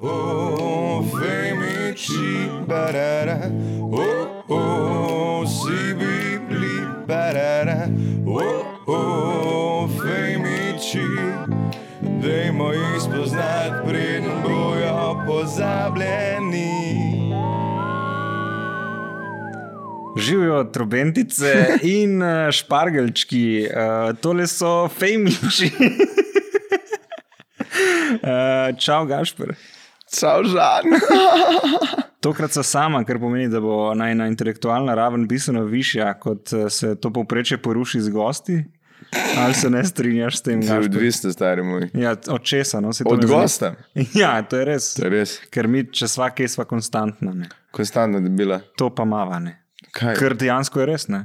oh, femici, barara, oh, oh, si bibli, barara, oh, oh, femici, dajmo jih spoznati, preden bojo pozabljeni. Živijo trobentice in uh, špargelčki, uh, tole so fejmiči. uh, čau, Gašpr. Čau, Žan. Tokrat so sama, kar pomeni, da bo najna intelektualna raven bistveno višja, kot eh, se to povprečje poruši z gosti. Ali se ne strinjaš s tem? Gašper? Odvisno, stari moj. Ja, od česa? No, Od gosta. Ja, to je res. To je res. Ker mi, če sva kaj, sva konstantna. Ne. Konstantno je bila. To pa mavane. Kaj? Ker dejansko je res. Ne.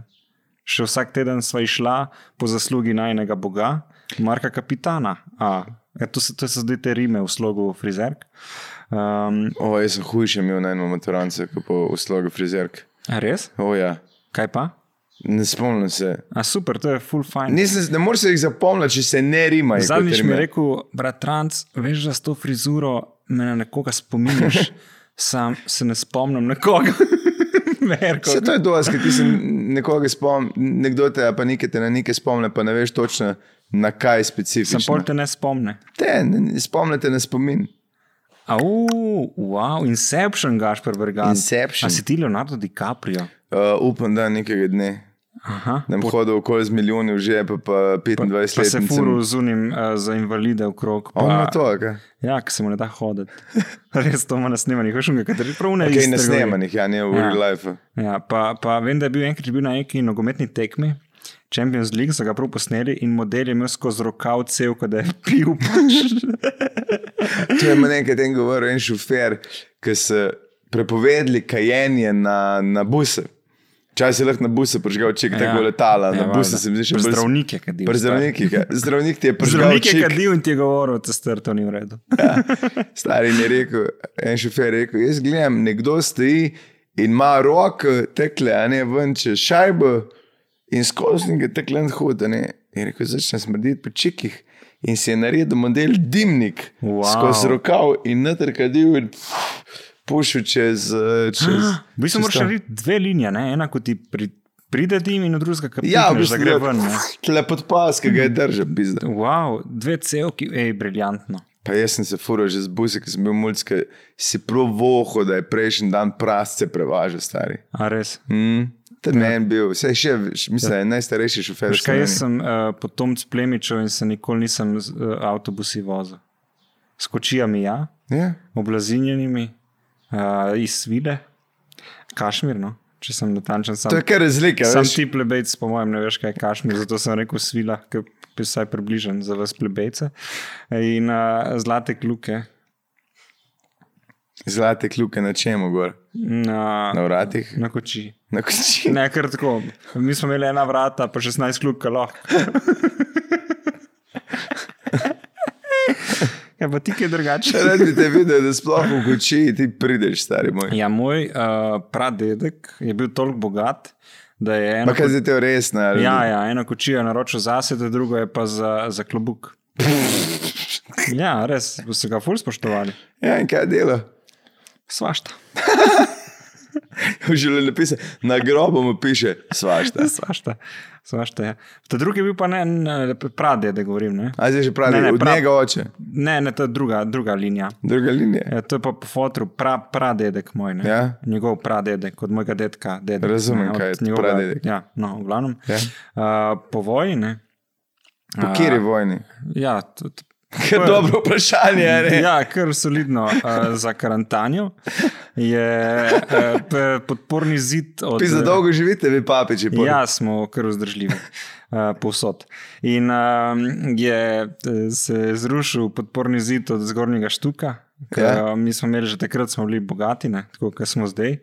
Še vsak teden sva išla po zaslugi najnega boga, Marka Kapitana. A, ja, to, se, to se zdaj te rime v slogu frizerk. Um, O, jaz sem hujši imel na enem maturance, kot po uslugu frizerk. a res? O, ja. Kaj pa? Ne spomnim se. A super, to je full fine. Nisem, ne moreš jih zapomniti, če se ne rimajo. Zadnjič mi je rekel, bratranc, veš, da s to frizuro me na nekoga spominjaš, sam se ne spomnim na koga. Merko. Vse to je dosti, ker ti se nekoga spomni, nekdo te pa nekaj te na nekaj spomne, pa ne veš točno na kaj specifično. pol te ne spomne. Te, ne spomnite na spomin. Au, wow, Inception, Gašpor Bergan. Inception. A si ti Leonardo DiCaprio? Uh, upam, da nekega dne. Aha. Ne bom hodil okoli z milijoni v žep, pa 25 Pa let. se furu zunim uh, za invalide v krog. On Pa, to, kaj? ja, ki se mu ne da hoditi. Res to ima na snemanjih, veš, kaj je prav ne Kaj na snemanjih, ja, ne v Ja. real life. Ja, pa, pa vem, da je bil enkrat bil na neki nogometni tekmi, Champions League, so ga prav posneli in model je imel skozi rokav cel, da je pil. To je meni enkrat en govoril, en šofer, ki so prepovedali kajenje na, na buse. Včasih je lahko na buse prižgal ček, ja. tako letala, na buse se mi zdi še bolj Zdravnike, kad Pri zdravnikih. ja. Zdravnik ti je prižgal Zdravnik je kadil in ti je govoril, da se to ni v redu. Stari mi je rekel, en šofer je rekel, jaz gledam, nekdo stoji in ima roko tekle, a ne ven čez šajbo in skozi njega tekle en hud, a ne. In rekel, začne smrditi po čikih. In si je naredil model dimnik Wow. skozi rokav in natrkadil in pušil čez. eh, čez V bistvu moraš narediti dve linije, ne? ena kot ti pri, pride dim in druga, ki Ja, v bistvu gre ven. Tle pod pas, ki ga je držal, pizda. Wow, dve celki, ej, briljantno. Pa jaz sem se fural že z busi, ki sem bil mulj, si prav voho, da je prejšnji dan prasce prevažal, stari. A res? Mm. Ja. meni bil, vse še, mislim, ja. najstarejši šofer. Veš kaj, jaz sem uh, potomc plemičev in se nikoli nisem z uh, avtobusi vozil. S kočijami, ja, Ja. oblazinjenimi, uh, iz svile, kašmir, no? če sem natančen. Sam, To je kar razlika, sam veš. ti plebejc, po mojem, ne veš, kaj je kašmir, zato sem rekel svila, ki je vsaj približen za vas plebejce. In uh, zlate kluke. Zlate kljuke na čemu gor? Na, Na vratih, na koči. na koči. Ne, ker tako. Mi smo imeli ena vrata, pa 16 klub, kalo. Ja, pa ti kaj drugače. Rad bi te videl, da sploh v koči ti prideš, stari moj. Ja, moj uh, pradedek je bil toliko bogat, da je eno, kaj zdaj te resno? ali- ja, ja, eno kočijo naročil zase, da drugo je pa za, za klobuk. Ja, res, so ga ful spoštovali. ja, in kaj dela? Svašta. Želi napisati, na grobu mu piše, svašta. Svašta. Svašta ja. Ta drugi je bil pa ne, ne pradedek, govorim. Ne? A zdaj že pravi, Ne, ne, od prav- njega oče, ne, ne, to je druga, druga linija. druga linija. Ja, to je pa po fotru, pra, pradedek moj. Ne? Ja. Njegov pradedek, od mojega dedka. Dedek, Razumem, ne, kaj je njegovega- pradedek. Ja, no, v glavnem. Ja. Uh, po vojni. Ne? Po kateri vojni? Ja, tudi. Kaj dobro vprašanje, ne? Ja, kar solidno uh, za karantanjo je uh, podporni zid od. Pi za dolgo živite, vi papiči. pol. Ja, smo kar vzdržljivi, uh, povsod. In um, je se zrušil podporni zid od zgornjega štuka. K, Ja. ja. Mi smo imeli že takrat, smo bili bogati, ne? tako kot smo zdaj,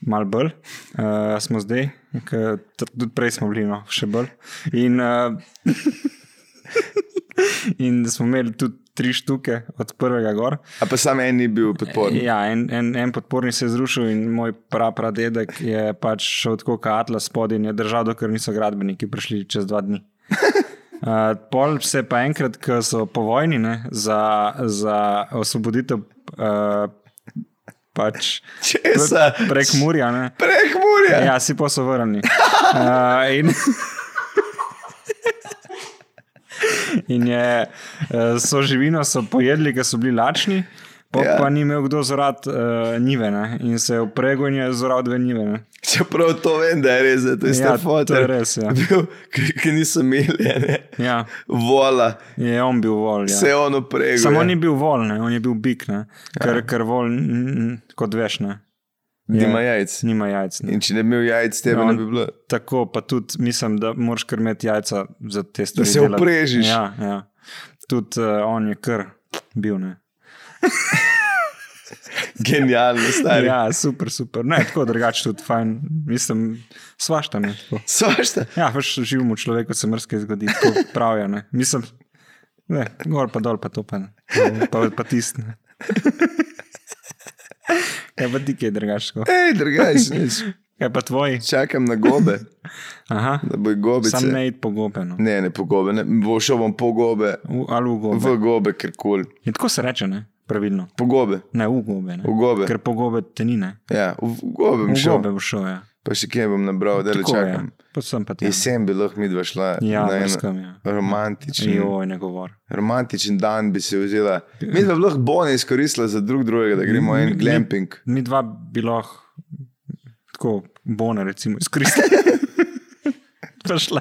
malo bolj. Uh, smo zdaj, k, tudi prej smo bili, no, še bolj. In, uh, in smo imeli tudi tri štuke od prvega gor. A pa sam en ni bil podporni. Ja, en, en, en podporni se je zrušil in moj pradedek je pač šel tako kot Atlas spodaj in je držal, dokler niso gradbeniki prišli čez dva dni. Uh, pol se pa enkrat, ko so po vojni ne, za, za osvoboditev uh, pač Česa? prek Murja. Ne. Prek Murja. Ja, si pa so vrnili. Uh, in, in je uh, so živino so pojedli, ker so bili lačni. Pa, Ja. ja. pa ni imel kdo zrad uh, nive ne? in se je vpregel in je zrad dve nive. Ne? Čeprav to vem, da je res, da je Ja, fotor. to je res, ja. Bil, ki, niso imeli, a ne. Ja, Vola, je on bil vol. Ja. vse je ono prego. Samo ja. on ni bil vol, ne? on je bil bik, ne? ker, ker vol, kot veš, ne? Nima je- jajc. nima jajc. Ne? In če ne bi imel jajc, tebe Ja, ne bi bilo. Tako pa tudi mislim, da moraš kar imeti jajca za te stvari. se delati. oprežiš. Ja, ja. Tudi uh, on je kar bil. Ne? Genialno, stari. Ja. Ja, super, super. Ne, tako drugače tudi fajn. Mislim, svašta mi. Svašta. Ja, veš, živimo človeku, se mrske zgodi, tako pravijo. Ne. Mislim, ne, gor pa dol pa to pa ne. Pa, pa tisne. Kaj pa ti, kaj je drugače? Ej, drugač, nič. Kaj pa tvoji? Čakam na gobe, Aha, da bo gobice. sam ne id po gobe. No. Ne, ne po gobe, ne. bo šel bom po gobe, V, ali v gobe. v gobe, ker kul. In tako se reče, ne? pravilno. Po gobe, Ne, v gobe. Ne. v gobe. Ker po gobe te ni, ne. Ja, v v gobe bom V šel. gobe bo šel, ja. Pa še kje bom nabral, da le Tako je. Pa sem pa ti. Jesen bi lahko mi dva šla Ja, na en brskam, ja. romantičen, Joj, ne govor. romantičen dan, bi se vzela. Mi dva bi lahko bone izkoristila za drug drugega, da gremo Mi- en mi- glamping. Mi dva bi lahko tako bone, recimo, izkoristili. Pa šla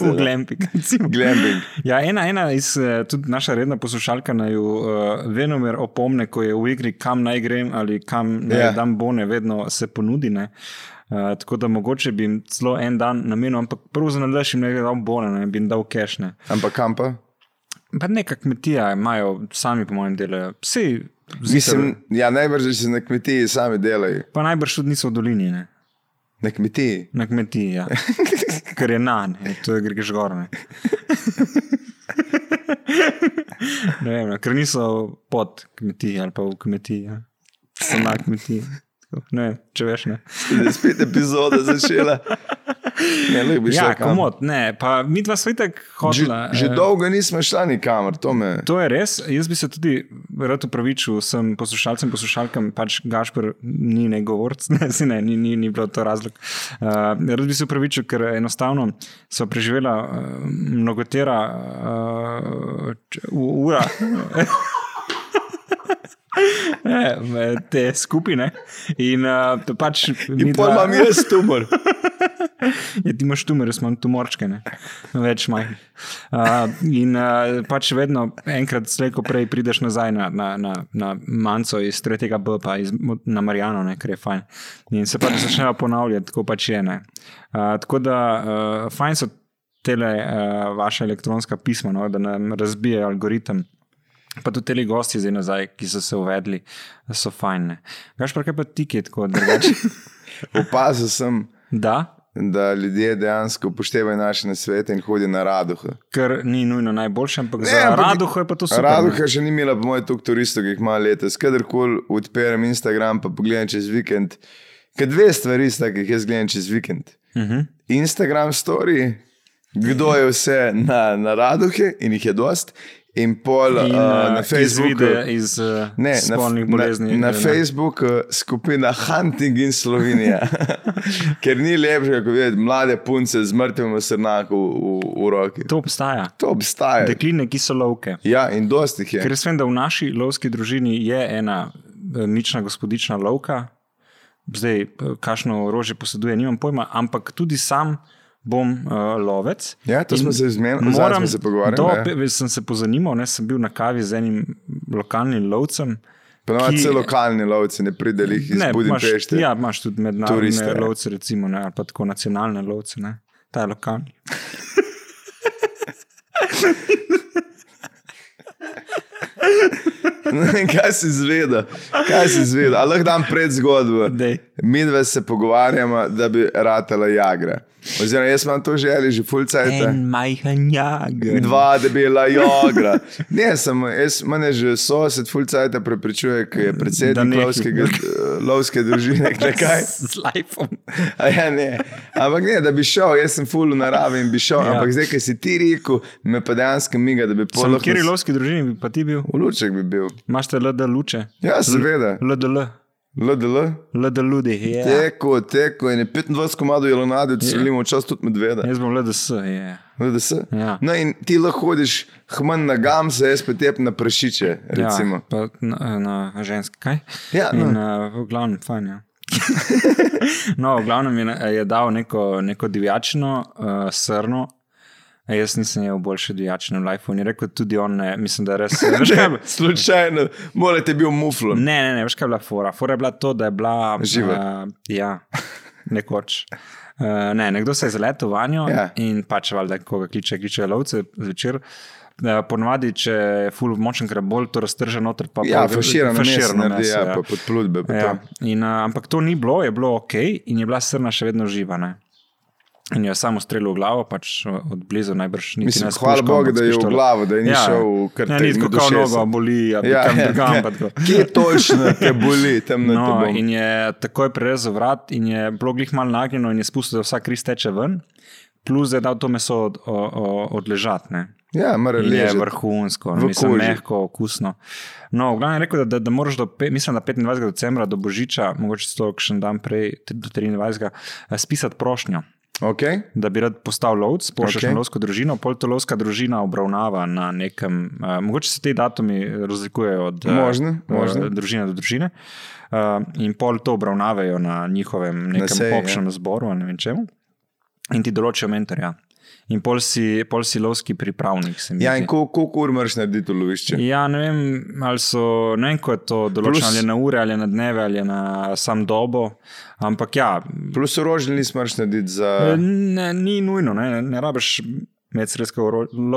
v glamping. Glamping. Ja, ena, ena iz, eh, tudi naša redna poslušalka naj jo uh, venomer opomne, ko je v igri, kam naj grem ali kam naj Ja. yeah. dam bone, vedno se ponudi. Ne? Uh, tako da mogoče bi jim celo en dan namenil, ampak prvo za nadaljši jim ne bi dal bone, ne bi jim dal kešne. Ampak kam pa? Pa neka kmetija imajo, sami po mojem delajo. Vsi, Mislim, ja, najbrž, se na kmetiji sami delajo. pa najbrž tudi niso v dolini, ne? Na kmetiji. na kmetiji. Ja. Ker je na ne, to je greš gor. Ne. Ne vem, no, ker niso pod kmetiji ali pa v kmetiji, ja. so na kmetiji. Ne, če veš, ne. Je spet epizoda začela. Ne, lahko bi šla Ja, komod, ne, pa mi dva svitek Že, hodila. že eh, dolgo nismo šla nikamor, to me. To je res. Jaz bi se tudi rad upravičil vsem poslušalcem, poslušalkam, pač Gašpor ni ne govorc, ne, ne, ni, ni, ni bilo to razlog. Uh, rad bi se upravičil, ker enostavno so preživela uh, mnogotera uh, ura. Ne, te skupine. In uh, pač mi In pol dva- imam jaz tumor. Ja, ti imaš tumore, smo tumorčke, ne? več majhnih. Uh, in uh, pač vedno, enkrat slejko prej, prideš nazaj na, na, na, na manco iz tretjega B, pa iz, na Marijano, ne, ker je fajn. In se pač začnejo ponavljati, tako pač je. ne. Uh, tako da uh, fajn so tele uh, vaše elektronska pisma, no, da nam razbijajo algoritem. Pa tudi ti gosti zdaj nazaj, ki so se uvedli, so fajne. Gaš pa kaj pa ti, ki je tako drugače? Opazil sem, da, da ljudje dejansko upoštevajo naše nasvete in hodijo na raduhe. kar ni nujno najboljše, ampak za ampak- raduho je pa to super. ne. Raduha še ni imela, po mojem, toliko turistov, ki jih ima letos. Kadarkoli odperem Instagram, pa pogledam čez vikend. Ker dve stvari sta, ki jih jaz gledam čez vikend. Uh -huh. Instagram story, kdo je vse na, na raduhe in jih je dost. In pol In, uh, na uh, Facebooku. iz uh, Ne, na, bolezni. na, na Facebooku skupina Hunting in Slovenija. Ker ni lepše, kot videti mlade punce z mrtvim srnakom v, v, v roki. To obstaja. To obstaja. Dekline, ki so lovke. Ja, in dosti jih je. Ker jaz vem, da v naši lovski družini je ena mična gospodična lovka, zdaj, kakšno orožje poseduje, nimam pojma, ampak tudi sam bom uh, lovec. Ja, to In smo se zmenili, zadnjič moram- se pogovarjali, To, ne. pe- sem se pozanimal, ne, sem bil na kavi z enim lokalnim lovcem. Ponovadi se lokalni lovci ne pridejo iz Ne, Budimpešte. ja, imaš tudi mednarodne Turiste, ja. lovce, recimo, ne, ali pa tako nacionalne lovce, ne. ta je lokalni. Kaj si izvedel, kaj si izvedel. Ali lahko dam pred zgodbo? Mi dve se pogovarjamo, da bi ratala jagra. Oziroma, jaz imam to želje že fulcajta. En majhen jager. Dva debela jogra. Ne, samo jaz, mene že sosed fulcajta prepričuje, ker je predsednik lovskega, lovske družine. Nekaj. Z lajfom. A Ja, ne. Ampak ne, da bi šel, jaz sem full v naravi in bi šel. Ja. Ampak zdaj, ki si ti rekel, me pa dejansko miga, da bi Sam polo. kjer lovski družini bi pa ti bil? V luček bi bil. Imaš te LD luče? Ja, seveda. LDL. LDL. LD ljudi. Ja. Teko, teko in je 25 komadov jelonadi, da solimo včasih tudi medveda. Jaz bom LDS. Je. LDS. Ja. No in ti lahko hodiš hman na gamse, jaz pa tep na prašiče, recimo. Ja, pa na, na ženski, kaj? Ja, no. In, uh, v glavnem, fajn. Ja. no, v glavnem je, je dal neko, neko divjačino, uh, srno. A Jaz nisem imel boljše divjačine v lifeu. Ni rekel tudi on, ne, mislim, da res. Veš, kaj, Slučajno, morate biti muflon. ne, ne, ne, veš kaj je bila fora. Fora je bila to, da je bila. Živa. Uh, ja, nekoč. Uh, ne, nekdo se je zaletel vanjo Ja. in pač valjda, koga kliče, kliče lovce zvečer. Uh, Ponovadi, če je full močen, bolj to raztrže noter. Pa Ja, faširano faširano naredi, ja, pa pod pludbe. Pa Ja. In, uh, ampak to ni bilo, je bilo ok, in je bila srna še vedno živa. Ne? In jo je samo streljal v glavo, pač od blizu najbrž ni Mislim, hvala Bogu, da je v glavo, da je ni šel v kar Ja, te- ni tako, ušesa. nogo boli, ja, Ja, kam ja, drugam. ja. pa tako. Kje točno te boli, tam na No, tebom? in je takoj prerezal vrat, in je bilo glih malo nagnjeno, in je spustil, da vsa kri steče ven, plus je dal to meso od, odležati. Ja, je vrhunsko, mislim, koži. mehko, okusno. No, v glavnem je rekel, da, da, da moraš do, pe- mislim, da 25. decembra do Božiča, mogoče celo še en dan prej, do 23. eh, spisati prošnjo. Okay. Da bi rad postal lovec, pošlješ Okej. okay. na lovsko družino, pol to lovska družina obravnava na nekem, uh, mogoče se ti datumi razlikujejo od eh, Možno, eh, možno. družine do družine, uh, in pol to obravnavajo na njihovem nekem seji, ja. občnem zboru, ali ne vem čemu, in ti določijo mentorja. In pol si, pol si lovski pripravnik. Ja, in koliko ur moraš narediti v lovišče? Ja, ne vem, ali so, ne vem, ko je to določeno, ali je na ure, ali je na dneve, ali je na sam dobo. Ampak ja, Plus orožje nisi moraš narediti za. ne, ni nujno, ne, ne rabiš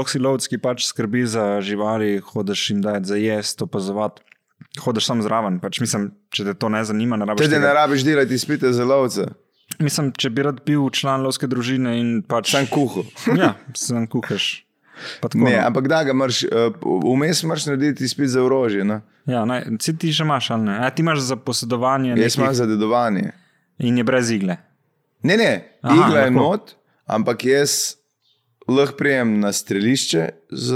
si lovec, ki pač skrbi za živali, hodiš jim dajati za jesti, opazovati. Hodiš sam zraven, pač mislim, če te to ne zanima, ne rabiš. Tudi tega. ne rabiš delati izpite za lovce, Mislim, če bi rad bil član lovske družine in pač. sam kuhu. Ja, sem kuhaš. Ne, no. ampak da ga moraš, uh, vmes moraš narediti izpit za orožje. No? Ja, naj, si ti že imaš, ali ne? A, ti imaš za posedovanje Jaz nekih- imam za dedovanje. in je brez igle. Ne, ne, Aha, igla je lahko. not, ampak jaz lahko prijem na strelišče z,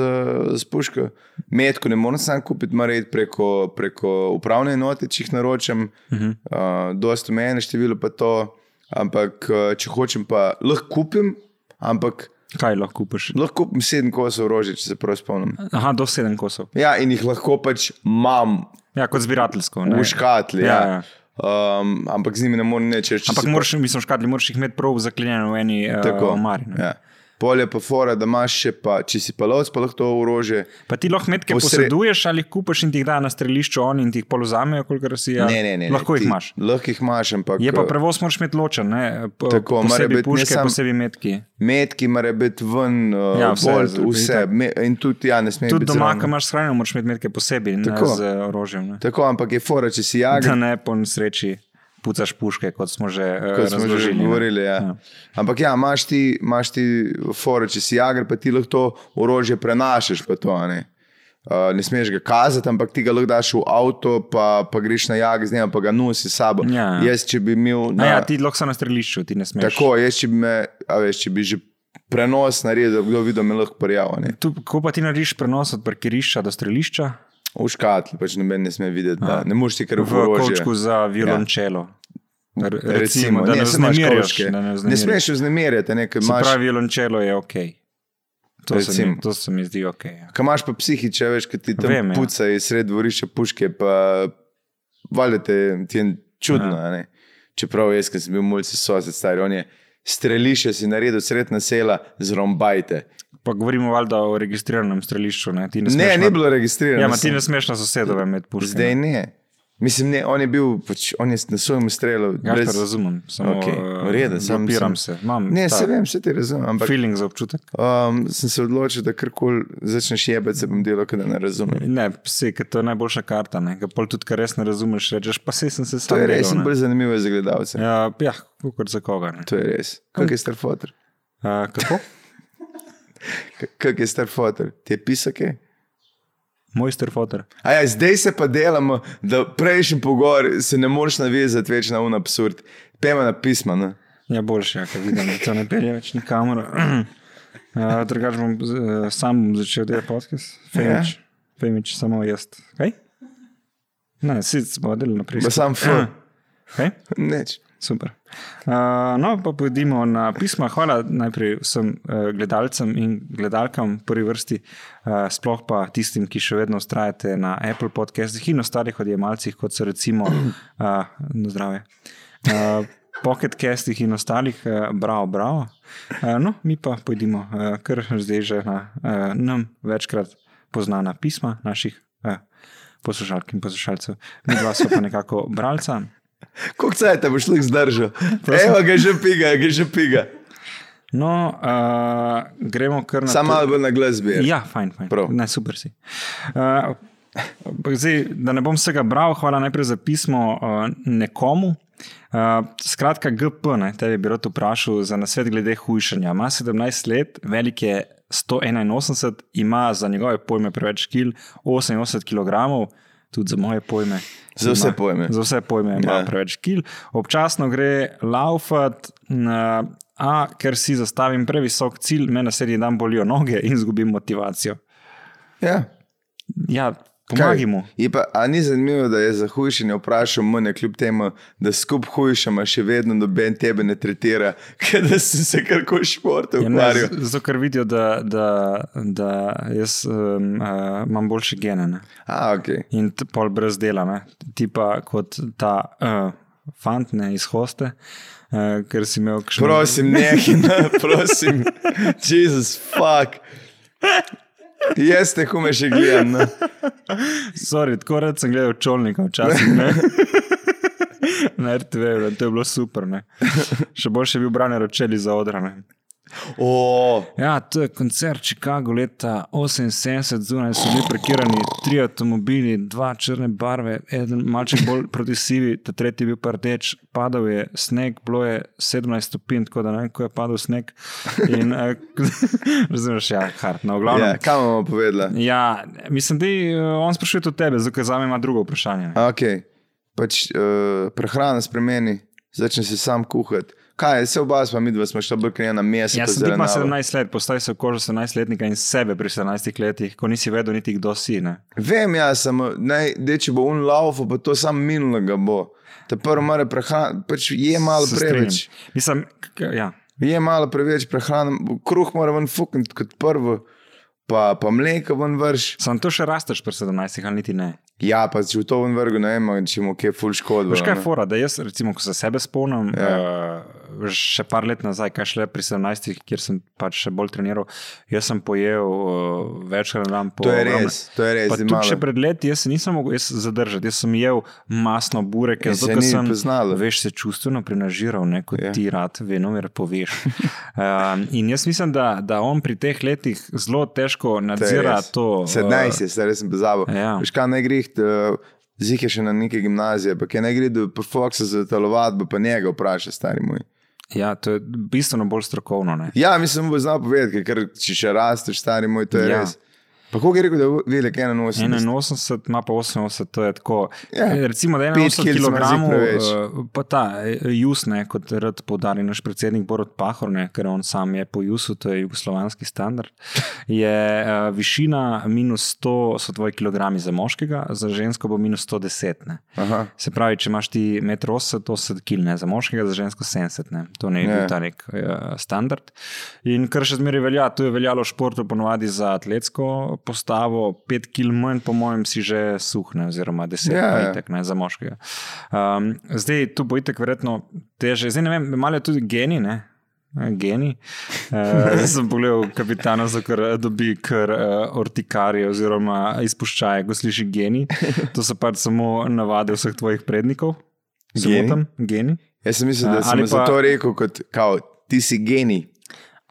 z puško. Metko ne morem sam kupiti, mora iti preko, preko upravne enote, če jih naročam. Uh -huh. uh, dosta meni število pa to, ampak uh, če hočem, pa lahko kupim, ampak Kaj lahko kupiš? lahko kupim sedem kosov orožja, če se prav spomnim. Aha, do sedem kosov. Ja, in jih lahko pač imam Ja, kot zbirateljsko. ne? v škatli. Ja, Ja, ja. Um, ampak z njimi ne morem če Ampak moraš, mislim, škatli moraš jih imeti prav zaklenjene v eni uh, omari. Ja. Polje pa fora, da imaš še, pa, če si pa lovec, pa lahko to orožje. Pa ti lahko metke Posre- poseduješ ali jih kupiš in ti jih da na strelišču oni in ti jih poluzamejo, kolikor si. Ja. Ne, ne, ne. Lahko ne, jih imaš. Lahko jih imaš, ampak Je pa eh, prevoz moraš imeti ločen, ne? Po, Tako, mora biti puške, sam- posebej metki. metki morajo biti ven, uh, Ja, vse, z- vse. Me, in tudi ja, ne smeš Tudi doma, ko imaš shranjeno, moraš imeti metke posebej, ne Tako. z orožjem. Ne? Tako, ampak je fora, če si jagen. Da ne po nesreči pucaš puške, kot smo že uh, Kot smo že govorili. Ja. Ja. Ampak ja, imaš ti, imaš ti fore, če si jager, pa ti lahko to orožje prenašaš. To, a ne. Uh, ne smeš ga kazati, ampak ti ga lahko daš v avto, pa, pa greš na jag z njim, pa ga nosi s sabo. Ja. Jaz, če bi imel. A Na, ja, ti lahko so na strelišču, ti ne smeš. tako, jaz, če bi, me, a veš, če bi že prenos naredil, da bi kdo videl, me lahko prijavil. Ko pa ti narediš prenos od parkirišča do strelišča, V škatli, pač noben ne sme videti, da ne moreš ti kar v v orožje. kočku za violončelo. Ja. Recimo, Recimo, da ne, ne, vznemirjaš. Ne, Ne smeš vznemirjati, imaš, pravi, violončelo je ok. To, se mi, Recimo. to se mi zdi ok. Ja. ko imaš pa psihiče, veš, ki ti tam Vem, ja. pucajo sred dvorišča puške, pa valjda te, ti je čudno. Ja. Čeprav jaz, ki sem bil mulci sosed, stari, on je strelišče si naredil sred nasela z rombajte. Pa govorimo valjda o registriranem strelišču. Ne, ne, Ne, ni na- bilo registrirano. Ja, ma ti ne smeš na sosedove med puškami. Zdaj ne. Mislim, ne, on je bil, pač, on je na svojem strelu. Ja, brez... razumem. Samo, Okej, v redu, sam Zapiram sem- se. Imam Ne, ta se vem, vse ti razumem. Ampak Feeling za občutek. um, sem se odločil, da karkoli začneš jebati, se bom delal, da ne razumem. Ne, vse, ker to je najboljša karta. Ne? Pol tudi, kar res ne razumeš, rečeš, pa se sem se To sam je res bolj zanimivo za gledalce. Ja, ja kot za koga. Ne? To je res. Kak je star fotor? Uh, kako? Kak je star fotor? Ti je pisake? Mojster fotor. Ja, zdaj se pa delamo, da prejšnji pogovor se ne moreš navezati več na un absurd. Pema na pisma. Ne? Ja, boljše, ja, ker vidim, da to ne pelje več nikamor. Uh, Drugač bom uh, sam začel delati podcast. Femič, ja. Femič samo jaz. Kaj? Ne, sicer smo delali naprej. Pa sam F. Kaj? Neč. Super. Uh, no, pa pojdimo na pisma. Hvala najprej vsem uh, gledalcem in gledalkam v prvi vrsti, uh, sploh pa tistim, ki še vedno ustrajate na Apple podcastih in ostalih odjemalcih, kot so recimo uh, zdravje. Uh, Pocketcastih in ostalih, uh, bravo, bravo. Uh, no, mi pa pojdimo, uh, kar zdaj že na uh, nam večkrat poznana pisma naših uh, poslušalk in poslušalcev. Mi dva smo pa nekako bralca. Koliko cajt boš šlo zdržal? Evo ga že piga, ga že piga. No, uh, gremo kar na Samo malo bolj na glas bi. Ja, fajn, fajn. Prav. Ne, super si. Uh, zdaj, da ne bom vsega bral, hvala najprej za pismo uh, nekomu. Uh, skratka, GP, ne, te bi rad vprašal za nasvet glede hujšanja. Ima 17 let, velik je 181, ima za njegove pojme preveč kil, 88 kg, tudi za moje pojme. Za vse pojme. Za vse pojme ima Ja. preveč kil. Občasno gre laufat, na- a ker si zastavim previsok cilj, me naslednji dan bolijo noge in izgubim motivacijo. Ja. Ja, pomagaj mu. Pa, a ni zanimivo, da je za hujšanje vprašal mene, kljub temu, da skup hujšama še vedno noben tebe ne tretira, ker da si se karkoli športu Ja, ne, ukvarjal. z- zato, ker vidijo, da, da, da jaz um, uh, imam boljše gene ne. A, ok. in pol brez dela. Ne. Ti pa kot ta uh, fant ne, iz hoste, uh, ker si imel kakšno. Prosim, nehaj, prosim. Jezus, fuck. Jaz te hume še gledam. No. Sorry, tako rad sem gledal čolnika včasih. Ne? Na RTV, to je bilo super. Ne? Še boljše je bil Brane Ročeli za odrane. O, Ja, to je koncert Chicago leta 78, zunaj so bili prekirani tri avtomobili, dva črne barve, eden malček bolj proti sivi, ta tretji bil pa rdeč, padal je sneg, bilo je 17 stopinj, tako da ne vem, ko je padal sneg. In, eh, razumeš, ja, hard, no, v ja, glavnem. kam bomo povedala? Ja, mislim, da je on sprašuje tudi tebe, zato za me ima drugo vprašanje. ne. Ok, pač uh, prehrana spremeni, začne se sam kuhati. Kaj je, se oba sva, mi dva smo šla bolj na meso. Jaz sem zelenjavo. 17 let, postavi se v kožo 17-letnika in sebe pri 17 letih, ko nisi vedel niti kdo si. Ne? Vem, ja, samo, naj, de, če bo un laufo, pa to sam minulega bo. Te prvo mora prehrana, pač je malo Se preveč. strinjam. Mislim, ja. Je malo preveč prehrane, kruh mora ven fukniti kot prvo, pa, pa mleko ven vrš. Sam to še rasteš pri 17, ali niti ne. Ja, pa če v to ven vrgu, ne vem, če mu kje ful škodba. Veš kaj je ne. fora, da jaz, recimo, ko se sebe spomnim, ja. uh, še par let nazaj, kaj šle pri 17, kjer sem pač še bolj treniral, jaz sem pojel uh, večkrat na dan po To je ogromne- res, to je res. Tudi malo- še pred leti, jaz se nisem mogel jaz zadržati, jaz sem jedel masno burek, Ja, se ker ni sem poznalo. veš, se čustveno prenažiral, ne, kot Ja. ja. ti rad, venomer poveš. um, in jaz mislim, da, da on pri teh letih zelo težko To nadzira res. to. uh, 17 je, zdaj sem pozabil. Ja. Veš kaj naj greh, zih je še na neke gimnazije, pa kaj naj gre do Foxa za telovadbo, pa njega vpraša, stari moj. Ja, to je bistveno bolj strokovno. Ne. Ja, mislim, bo znal povedati, ker če še rasteš, stari moj, to je ja. Ja. res. Pa koliko je rekel, da je velik 81? 81, ima pa 88, to je tako. Ja, Ja, Recimo, da je pet 81 kil se mi zdi kg, preveč. pa ta eh, jus, ne, kot rad poudari naš predsednik Borod Pahor, ne, ker on sam je po jusu, to je jugoslovanski standard, je uh, višina minus 100 so tvoji kilogrami za moškega, za žensko bo minus 110. Ne. Aha. Se pravi, če imaš ti 1,80 m, 80 kg, ne, za moškega, za žensko 70, ne. to ne je Ja. bil ta nek uh, standard. In kar še zmeraj velja, to je veljalo v športu ponovadi za atletsko postavo, 5 kg manj, po mojem, si že suhne, oziroma 10 Ja, ja, ja. itek, ne, za moškega. Um, zdaj tu bo itek verjetno teže, zdaj ne vem, malo je tudi geni, ne. Geni. Uh, zdaj sem pogledal kapitana, za kar dobi kar uh, ortikarje oziroma izpuščaje, ko sliši geni. To so pač samo navade vseh tvojih prednikov. Geni? Geni. Jaz sem mislil, da A, sem pa... zato rekel, kot, kao, ti si genij.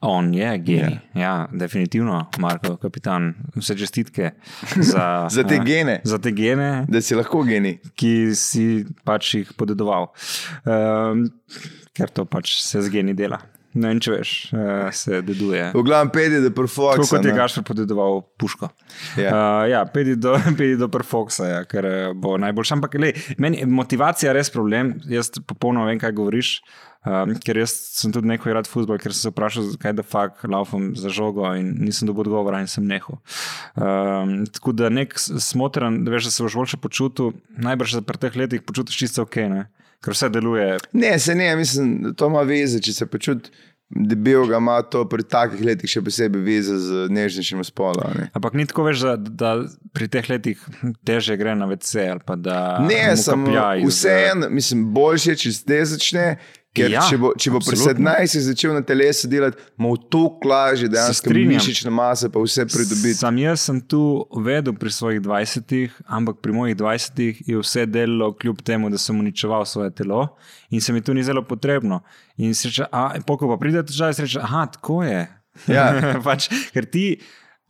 On je geni. Ja, ja definitivno, Marko, kapitan. Vse čestitke za, Za te eh, gene. Za te gene, Da si lahko genij. ki si pač jih podedoval. Um, ker to pač se z geni dela. Ne če veš, uh, se deduje. V glavnem pedi, da perfox. Tako kot je Gašpor podedoval puško. Ja. Uh, ja, pedi do, pedi do Perfoxa, ja, ker eh, bo najboljši. Ampak lej, meni je motivacija res problem. Jaz popolnoma vem, kaj govoriš. Um, ker jaz sem tudi nekaj rad futbol, ker sem se vprašal, kaj da fak laufam za žogo in nisem dobil odgovora in sem nehal. Um, tako da nek smotren, da veš, da se boš boljše počutil, najbrž se pri teh letih počutiš čisto ok, ne? Ker vse deluje. Ne, se ne, mislim, da to ima veze, če se počuti debel, ga ima to pri takih letih še posebej veze z nežnejšim spolom. Ne, Ampak ni tako več, da, da pri teh letih teže gre na da ne samo vseeno, mislim, boljše, če zdaj začne. Ker Ja, če bo, če bo pri absolutno. 17 začel na telesu delati, mu to lažje, dejansko strinjam. mišična masa, pa vse pridobiti. Sam jaz sem tu vedel pri svojih 20, ampak pri mojih 20 je vse delalo, kljub temu, da sem uničeval svoje telo in se mi to ni zelo potrebno. In se reče, a poko pa pride težave, se reče, aha, tako je. Ja. pač, ker ti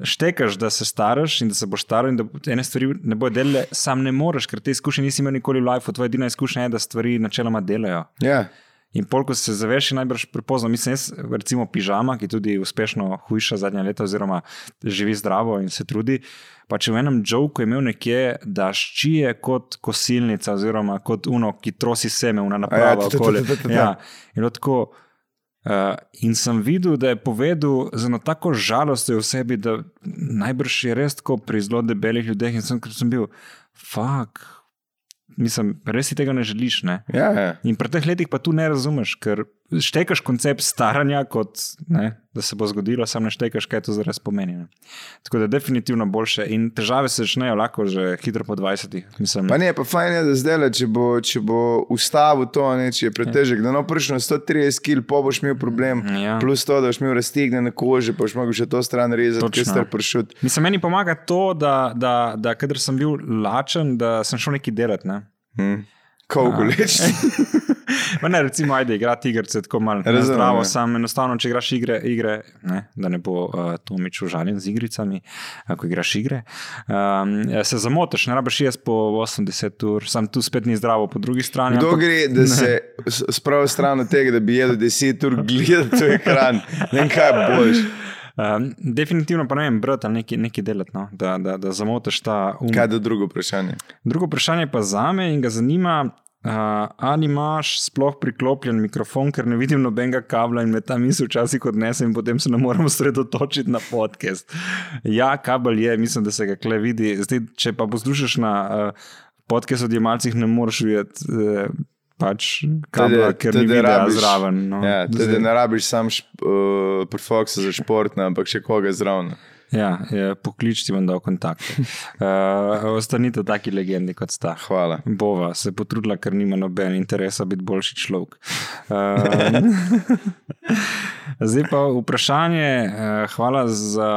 štekaš, da se staraš in da se boš staral, in da ene stvari ne bojo delale, sam ne moreš, ker te izkušnje nisi imel nikoli v lifeu. Tvoja edina izkušnja je, da stvari načeloma delajo. Ja. In pol, ko se zaveš, je najbrž prepozno. Mislim, jaz, recimo, pižama, ki tudi uspešno hujša zadnja leta, oziroma živi zdravo in se trudi. Pa če v enem joku je imel nekje, da ščije kot kosilnica, oziroma kot uno, ki trosi seme, una naprava ta, ta, ta, okoli. Ja, in tako. Uh, in sem videl, da je povedal z eno tako žalostjo v sebi, da najbrž je res tako pri zelo debelih ljudeh. In sem, sem bil, fuck, mislim, res si tega ne želiš. Ne? Ja, ja. In pri teh letih pa tu ne razumeš, ker štekaš koncept staranja, kot ne, da se bo zgodilo, sam ne štekaš, kaj to zares pomeni. Ne. Tako da je definitivno boljše. In težave se začnejo lahko že hitro po 20. Mislim, Pa ne, pa fajn je, da zdaj, če bo, če bo ustavil to, ne, če je pretežek, da no prišel na 130 kg, pa boš imel problem. Ja. Plus to, da boš imel raztegnjene kože, pa boš mogel še to stran rezati, ker star pršut. Mislim, meni pomaga to, da, da, da kadar sem bil lačen, da sem šel nekaj delati. Ne. Hm. Leč? Ma ne, recimo, ajde, igrati igrice tako malo na Razumem, zdravo. ja. Sam enostavno, če igraš igre, igre ne, da ne bo uh, Tomič užaljen z igricami, ko igraš igre, um, se zamotiš, ne rabiš jaz po 80 ur, sam tu spet ni zdravo, po drugi strani. Kdo ampak- gre, da se s- spravi stran od tega, da bi jedel 10 ur gledati v ekran? Ne vem, kaj boljš. Um, definitivno pa ne vem, brati ali nekaj, nekaj delati, no? da, da, da zamotiš ta um. Kaj je drugo vprašanje? Drugo vprašanje pa za me in ga zanima, uh, ali imaš sploh priklopljen mikrofon, ker ne vidim nobenega kabla in me ta misel včasih odnese in potem se ne moremo sredotočiti na podcast. Ja, kabel je, mislim, da se ga kle vidi. Zdaj, če pa poslušaš na uh, podcast odjemalcih, ne moreš videti. Uh, Pač kabla, ker ni videa zraven. No. Ja, tudi ne rabiš sam uh, perfoksa za športno, ampak še koga zraven. Ja, je, poklič ti bom dal kontakte. Uh, ostanite taki legendi, kot sta. Hvala. Bova se potrudila, ker nima noben interesa biti boljši človek. Uh, zdaj pa vprašanje, uh, hvala za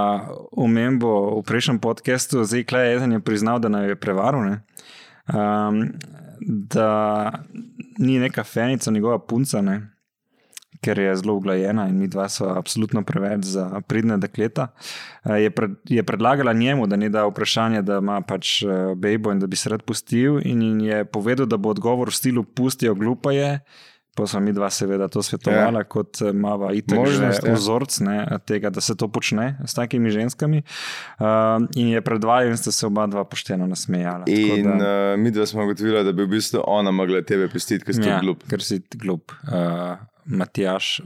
omembo v prejšnjem podkastu. Zdaj, Klej Eden je priznal, da naj je prevaril. Ne? Um, da ni neka fenica, njegova punca, ne? ker je zelo uglajena in mi dva so absolutno preveč za pridne dekleta. Eh, Je, pred, je predlagala njemu, da ni da vprašanje, da ima pač eh, bejbo in da bi se rad pustil, in, je povedal, da bo odgovor v stilu pustijo, glupa je. Pa smo mi dva, seveda, to svetovala, ja. kot eh, mava itek Možnost, že ja. vzorc ne, tega, da se to počne s takimi ženskami. Uh, in je predvajal, in sta se oba dva pošteno nasmejala. Tako In da- uh, mi dva smo ugotovili, da bi v bistvu ona mogla tebe pustiti, ker si ja. glup. Ker si glup. Uh, Matjaš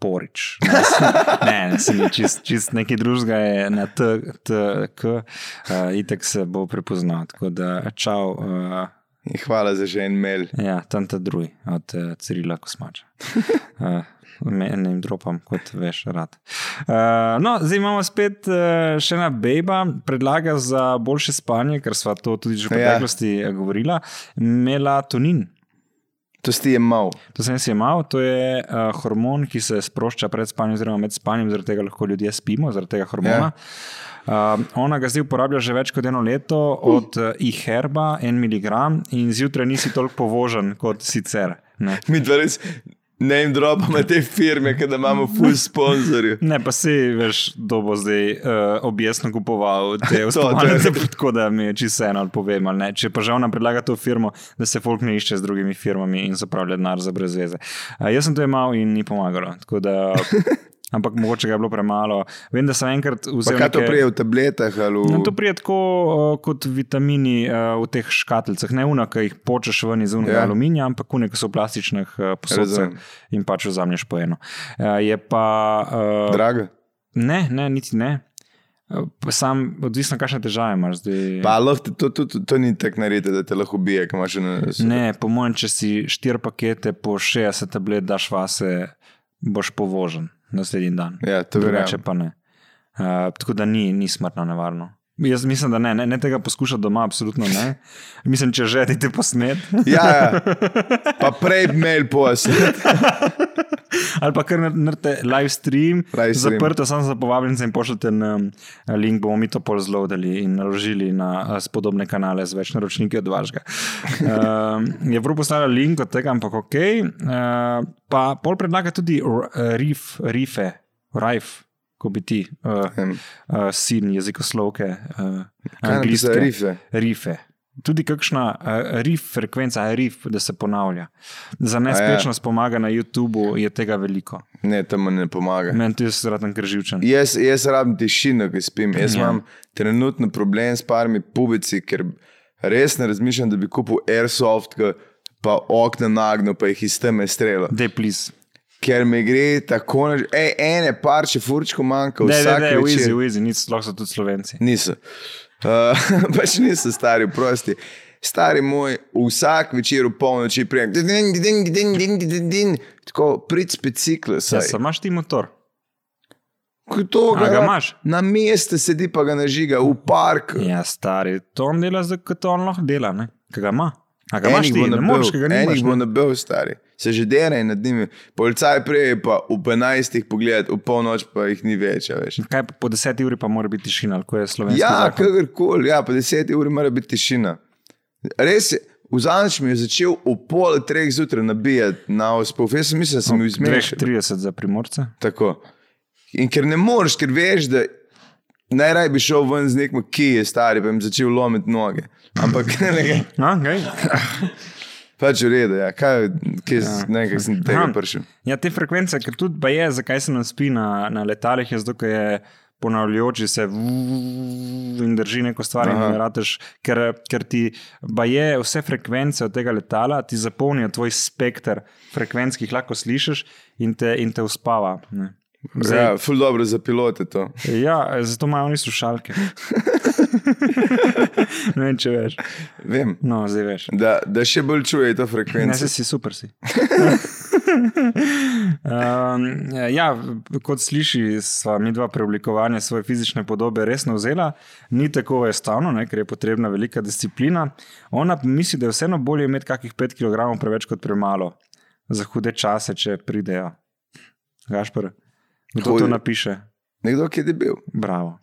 Porič. Ne, ne, ne sem čist, čist nekaj drugega, je na T, T K, uh, itek se bo prepoznal. Tako da, čau. Uh, In hvala za že en mail. ja, tam ta drugi od uh, Cirila Kosmača. Uh, Ne jim dropam, kot veš, rad. Uh, no, zdaj imamo spet uh, še ena beba, predlaga za boljše spanje, ker smo to tudi že v Ja. preteklosti ja. govorila, melatonin. To si je mal. To sem si imel, to je uh, hormon, ki se sprošča pred spanjem, oziroma med spanjem, zaradi tega lahko ljudje spimo, zaradi tega hormona. Uh, ona ga zdaj uporablja že več kot eno leto, od uh, e-herba, en miligram, in zjutraj nisi toliko povožen kot sicer. Ne. Mi dva res ne jim drobamo te firme, da imamo full sponzorje. Ne, pa si veš, kdo bo zdaj uh, objestno kupoval te je- tako da mi je čisto eno ali povem. Ali ne. Če pa žal nam predlaga to firmo, da se folk ne išče z drugimi firmami in zapravlja denar za brez veze. Uh, jaz sem to imel in ni pomagalo. tako Da, ampak mogoče ga je bilo premalo. Vem, da sem enkrat vzel. kaj to neke- prije v tabletah ali No, v... to prije tako uh, kot vitamini uh, v teh škatlicah, ne unak, ki jih počeš ven iz unega Ja. ja. aluminija, ampak unek, so v plastičnih uh, posodcah Razumem. in pač vzameš po eno. Uh, je pa. Uh, Draga? ne, ne, niti ne. Sam, odvisno, kakšne težave imaš zdaj. Pa lahko to, to, to, to ni tako narediti, da te lahko ubije, Ne, po mojem, če si štiri pakete po 60 tablet daš vase, boš povožen naslednji dan. Ja, to Drugače verjamem. pa ne. Uh, tako da ni, ni smrtno nevarno. Jaz mislim, da ne, ne, ne tega poskušati doma, absolutno ne. Mislim, če že ti posnet. Ja, ja. Pa prej mail posel. Ali pa kar naredite live stream, Live stream. zaprto samo za povabljence in pošljete nam link, bomo mi to pol zlodali in naložili na eh, spodobne kanale z več naročniki od vašega. Uh, je prav poslala link od tega, ampak ok. Uh, pa pol predlaga tudi r- eh, riff, rife, rif. Ko bi ti, uh, Em, uh, sin jezikoslovke, uh, angliške rife? rife. Tudi kakšna uh, rif, frekvenca, rif, da se ponavlja. Za nespečnost pomaga na YouTubu, je tega veliko. Ne, to mu ne pomaga. Meni tudi je zraven krživčen. Jaz, jaz rabim tišino, ko spim. Jaz Ja. imam trenutno problem s parmi pubici, ker res ne razmišljam, da bi kupil airsoft, pa okna nagnil, pa jih iz teme strelo. Dej, plis. Ker mi gre tako. Ej, ene par, če furčko manjka, Ne, ne, vsak ne, večer. easy, easy, nič, sploh so tudi slovenci. Niso. Uh, pač niso stari, prosti. Stari moj, vsak večer v polnoči prijem. Din, din, din, din, din, din. Tako prid specikle. Ja, samo imaš ti motor. To ga ga imaš? Na mestu sedi pa ga nažiga v parku. Ja, stari, to on dela, kot on lahko dela, ne? Kaj ga ima? A ga imaš Enih ti, bo ne moreš, kaj ga enih nimaš. bo ne? nabil, stari. Se že dera in nad njimi. Policaj prej pa v 15 pogledati, v polnoč pa jih ni več. a veš. Kaj pa po 10 uri pa mora biti tišina, ali ko je slovenski. Ja, kakorkoli, ja, po 10 uri mora biti tišina. Res je, v zadnjič mi je začel v pol treh zjutraj nabijati na ospov. Jaz sem mislil, da sem bil izmešan. 30 za primorce. Tako. In ker ne moreš, ker veš, da najraj bi šel ven z nekim, ki je stari, pa jim začel lomiti noge. Ampak ne, Okay. Pač v redu, ja. kaj, kaj, ja. ne, kaj sem tega prišel. Ja, te frekvence, ker tudi pa je, zakaj se nam spi na, na letalih, je zato, ker je ponavljajoči se in drži neko stvar, in Aha. ne rateš, ker, ker ti pa je vse frekvence od tega letala, ti zapolnijo tvoj spekter frekvenc, ki jih lahko slišiš in te, in te uspava. Ne. Zdaj, Ja, ful dobro za pilote to. ja, zato imajo oni slušalke. ne vem, če veš. Vem. No, zdaj veš. Da, da še bolj čuje to Ne, frekvenco. se si super. Si. um, ja, kot sliši, sva mi dva preoblikovanja svoje fizične podobe resno vzela. Ni tako enostavno, ne, ker je potrebna velika disciplina. Ona misli, da je vseeno bolje imeti kakih 5 kg preveč kot premalo za hude čase, če pridejo. Gašpor, kdo to Hude. napiše? Nekdo, ki je debil. Bravo.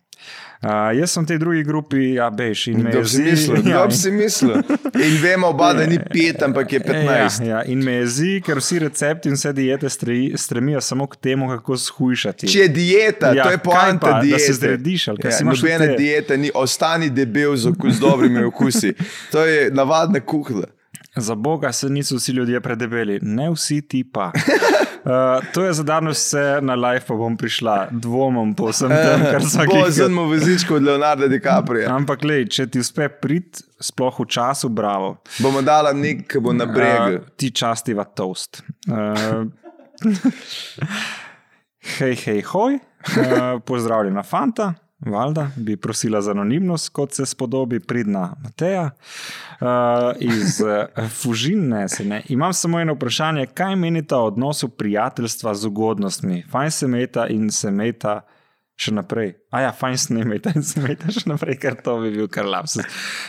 Uh, jaz sem v tej drugi grupi, ja, bež in me Kdo bi si jezi- mislil? ja, bi si mislil? In vemo oba, da ni pet, ampak je 15. Ja, ja, in me jezi, ker vsi recepti in vse diete stre- stremijo samo k temu, kako shujšati. Če je dieta, Ja, to je poanta pa, da diete. se zrediš, ali kaj ja, si imaš Nobena te- dieta ni, ostani debel z, z dobrimi okusi. To je navadna kuhla. Za Boga se niso vsi ljudje predebeli, ne vsi ti pa. Uh, to je za danes vse na live, pa bom prišla, dvomom po vsem tem, kar sem Bo zelo vozičko od Leonarda DiCaprio. Ampak, lej, če ti uspe priti, sploh v času, bravo. Bomo dala nek, ki bo na bregu. Uh, ti častiva toast. Uh, hej, hej, hoj, uh, pozdravljena, fanta. Valjda bi prosila za anonimnost, kot se spodobi pridna Mateja. Uh, iz uh, Fužine ne. Imam samo eno vprašanje, kaj menite o odnosu prijateljstva z ugodnostmi? Fajn se meta in se meta še naprej. A ja, fajn se ne meta in se meta še naprej, ker to bi bil kar lapsus.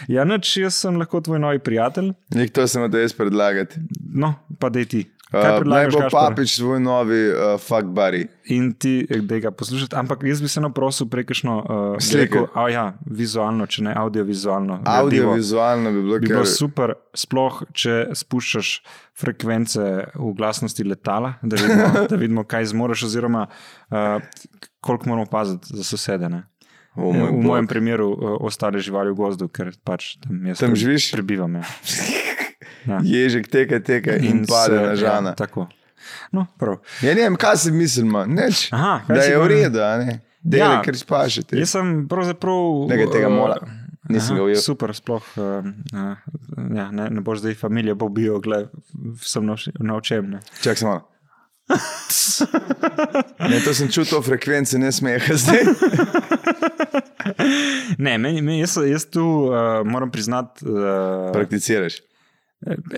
Ja, noč, jaz sem lahko tvoj novi prijatelj. Nek to sem hotel jaz predlagati. No, pa da ti. Kaj naj bo Gašper? papič svoj novi uh, fuck buddy. In ti, eh, da ga poslušate. Ampak jaz bi se naprosil prekašno uh, Slike. a ja, vizualno, če ne audiovizualno. Audiovizualno bi bilo Bi bilo kar. super, sploh če spuščaš frekvence v glasnosti letala, da vidimo, da vidimo kaj zmoriš, oziroma uh, koliko moramo paziti za sosede. Ne? O moj v bog. mojem primeru uh, ostale živali v gozdu, ker pač tam, jaz Tam živiš? Prebivam. Ja. Ja. Ježek teka, teka in, in pade se- na žana. Ja, tako. No, prav. Ja, ne vem, kaj si mislil, man. Neč, Aha, kaj da je v redu, a ne. Dele, Ja. ker spašete. Jaz sem pravzaprav. Nekaj tega mola. Nisem ga ujel. Super, sploh. Uh, uh, ja, ne, ne boš zdaj familija, bo bil, gled, sem nauč- naučen. Čakaj samo. ne, to sem čutil frekvence, ne smeha zdaj. Ne, meni, meni, jaz, jaz tu uh, moram priznati, uh, Prakticiraš.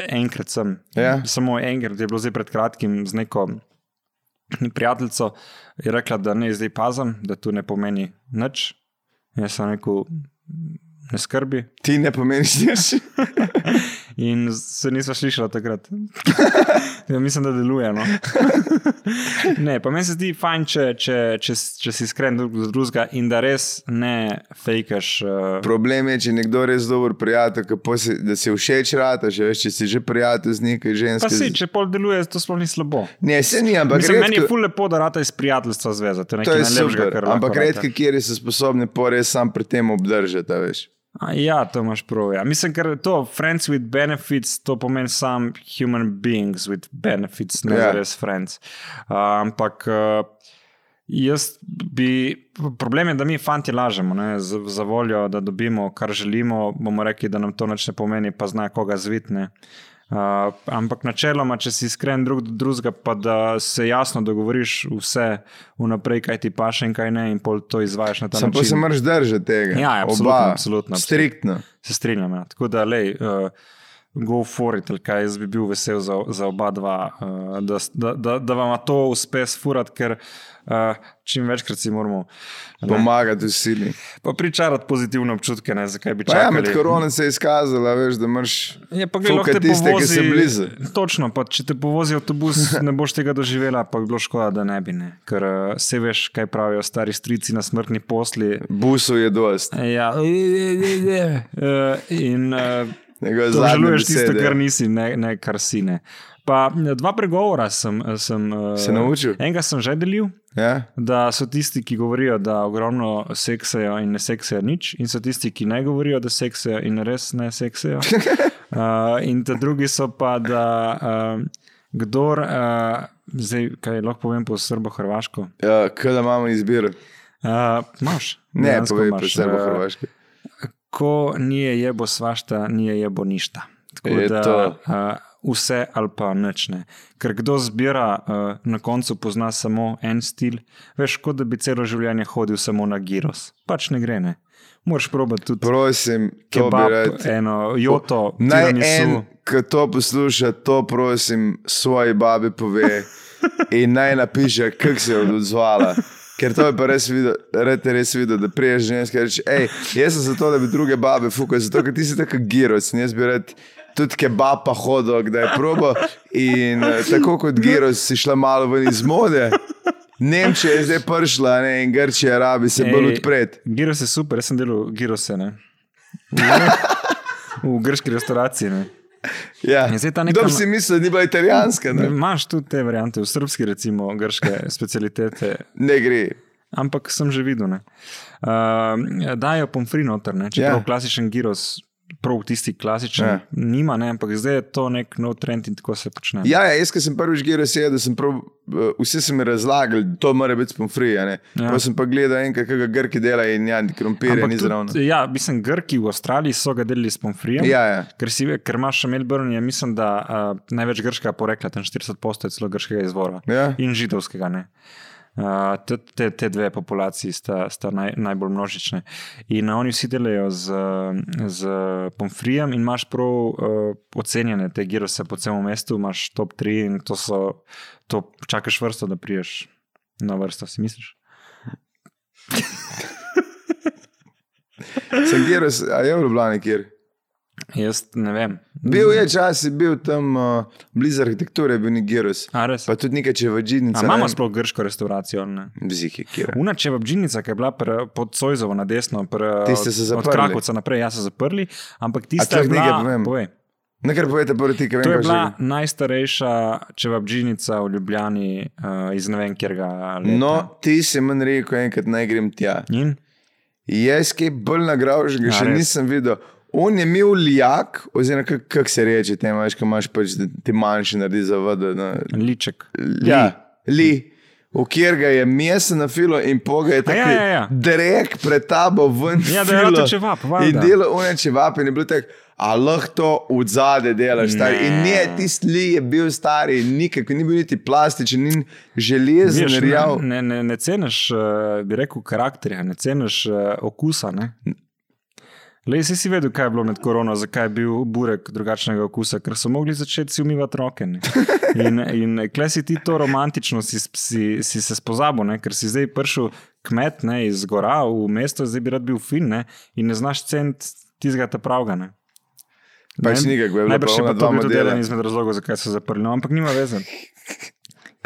Enkrat sem. Ja. Samo enkrat je bilo zdaj pred kratkim z neko prijateljico, je rekla, da ne zdaj pazim, da tu ne pomeni nič. Jaz sem rekel, ne skrbi. Ti ne pomeniš nič. In se nisva slišala takrat. ja, mislim, da deluje. No? ne, pa meni se zdi fajn, če, če, če, če si iskren drug do drugega in da res ne fejkaš. Uh, Problem je, če nekdo res dober prijatelj, si, da si všeč rata, že veš, če si že prijatelj z nekaj pa ženske. si, če pol deluje, to sploh ni slabo. Ne, se ni, ampak Mislim, meni je redko, ful lepo, da rata iz prijateljstva zveza. To je nekaj najlepšega, kar lahko Ampak redki, kjer so sposobni po res sam pri tem obdržati, veš. A, Ja, to imaš prav. Ja. Mislim, ker to friends with benefits, to pomeni sam human beings with benefits, ne Ja. yeah. res friends. Uh, ampak uh, jaz bi. Problem je, da mi fanti lažemo ne, za, za voljo, da dobimo, kar želimo. bomo rekli, da nam to nič ne pomeni, pa zna koga zvitne. Uh, ampak načeloma, če si iskren drug do drugega, pa da se jasno dogovoriš vse vnaprej, kaj ti paše in kaj ne, in pol to izvajaš na ta Sam pa način. se moraš držati tega. Ja, ja, absolutno, Oba, absolutno, absolutno. Striktno. Se strinjam. Ja. Tako da, lej, uh, go for it, ali kaj jaz bi bil vesel za, za oba dva, uh, da, da, da, da vam to uspe sfurati, ker uh, čim večkrat si moramo ne, Pomagati vsi. pa pričarati pozitivne občutke, ne, zakaj bi Pa ja, med čakali. korono se je izkazalo, veš, da gledal, Fuka te tiste, ki povozi, so blizu. Točno, pa če te povozi avtobus, ne boš tega doživela, pa bi bilo škoda, da ne bi. Ne. Ker uh, se veš, kaj pravijo stari strici na smrtni posli. Busov je dost. Ja, uh, in uh, Njegove To zadnje želuješ tisto, kar nisi, ne, ne kar si. Ne. Pa dva pregovora sem, sem uh, Se naučil? Enega sem že delil, Ja? da so tisti, ki govorijo, da ogromno seksajo in ne seksajo nič, in so tisti, ki ne govorijo, da seksajo in res ne seksajo. Uh, in ta drugi so pa, da uh, kdor, uh, zdaj kaj lahko povem po srbo-hrvaško. Ja, kaj da imamo izbiro? Uh, Imaš? Ne, dejansko povej sebi eh, hrvaški. Ko nije jebo svašta, nije jebo ništa. Tako Je da to. uh, vse ali pa nič ne. Ker kdo zbira, uh, na koncu pozna samo en stil, veš, kot da bi celo življenje hodil samo na giros. Pač ne gre, ne. Moraš probati tudi Prosim, to bi kebab, rad. eno joto, Naj en, tiramisu. ki to posluša, to prosim, svoji babi pove in naj napiše, kako se je odzvala. Ker to je pa res videl, red je res videl, da priješ ženska in reče, hej, jaz sem zato, da bi druge babe fukal, zato ker ti si tako giroc in jaz bi rad tudi kebab pa hodil, da je probo. In eh, tako kot giroc si šla malo ven iz mode. Nemčija je zdaj prišla ne, in Grčija rabi se bolj Ej, odpreti. Giros je super, jaz sem delal girose. Ne. V grški restauraciji. Ne. Ja. In zdaj ta neka- Kdo si mislil, da ni bila italijanska? Ne, Imaš tudi te variante, v srpski, recimo, grške specialitete. ne gre. Ampak sem že videl. ne. Uh, dajo pomfri noter, ne? čeprav Ja. klasičen giros, prav tisti klasičen, Ja. nima, ne? ampak zdaj je to nek nov trend in tako se počne. Ja, ja jaz, ko sem prvič gledal, se da sem prav, uh, vsi so mi razlagali, da to mora biti spomfri. Ja. Pa sem pa gledal enkrat, kaj ga Grki dela in ja, krompirje ni zraven. ja, mislim, Grki v Avstraliji so ga delili s pomfrijem. Ja, ja. Ker, si, ker imaš še Melbourne, je mislim, da uh, največ grškega porekla, tam 40 posto je celo grškega izvora. Ja. In židovskega. Ne. Uh, te, te, te dve populaciji sta, sta naj, najbolj množične. In oni vsi delajo z, z pomfrijem, in imaš prav uh, ocenjene te girose po celem mestu, imaš top 3 in to so, to čakaš vrsto, da priješ na vrsto, si misliš? Sem gledal, a je v Ljubljani kjer. Jaz ne vem. Bil je čas, je bil tam uh, blizu arhitekture, je bil Nigerus. Pa tudi nekaj čevadžinic. A imamo sploh grško restauracijo? Ne? Kjer. Una čevabdžinica, ki je bila pre, pod Sojzovo na desno, pre, Tiste od zaprli. Krakovca naprej, ja so zaprli, ampak to je nekaj bila, povem? povej, Nekaj povete, prvo ti, kaj to je vem, bila že. najstarejša čevabdžinica v Ljubljani uh, iz ne vem kjerga leta. No, ti si meni rekel, enkrat naj grem tja. In? Jaz kaj bolj nagrav, že ga A, še res? nisem videl. On je imel lijak, oziroma kako kak se reče, te imaš, ko imaš pač, da ti manjši naredi za vodo. No. Liček. Ja, li. V kjer ga je meso na filo in poga je tako ja, ja, ja. drek pred tabo ven. Ja, da je filo. to čevap, In delo one čevape in je bilo tako, a lahko to v zadje delaš. stari. In ne, tisti li je bil stari, nikak, ni bil niti plastičen, ni železen, rjav. ne, ne, ne ceniš, uh, bi rekel, karakterja, ne ceniš uh, okusa. Ne? Le, si si vedel, kaj je bilo med korono, zakaj je bil burek drugačnega okusa, ker so mogli začeti si umivati roke. Ne? In, in klej si ti to romantično, si, si, si se spozabil, ne? ker si zdaj prišel kmet ne, iz gora v mesto, zdaj bi rad bil fin ne? in ne znaš cent tistega ta pravga. Ne? Pač Ne? nikak, bo je Najbrž pa je ona pa to bil tudi eden izmed razlogov, zakaj so zaprli, no, ampak nima veze.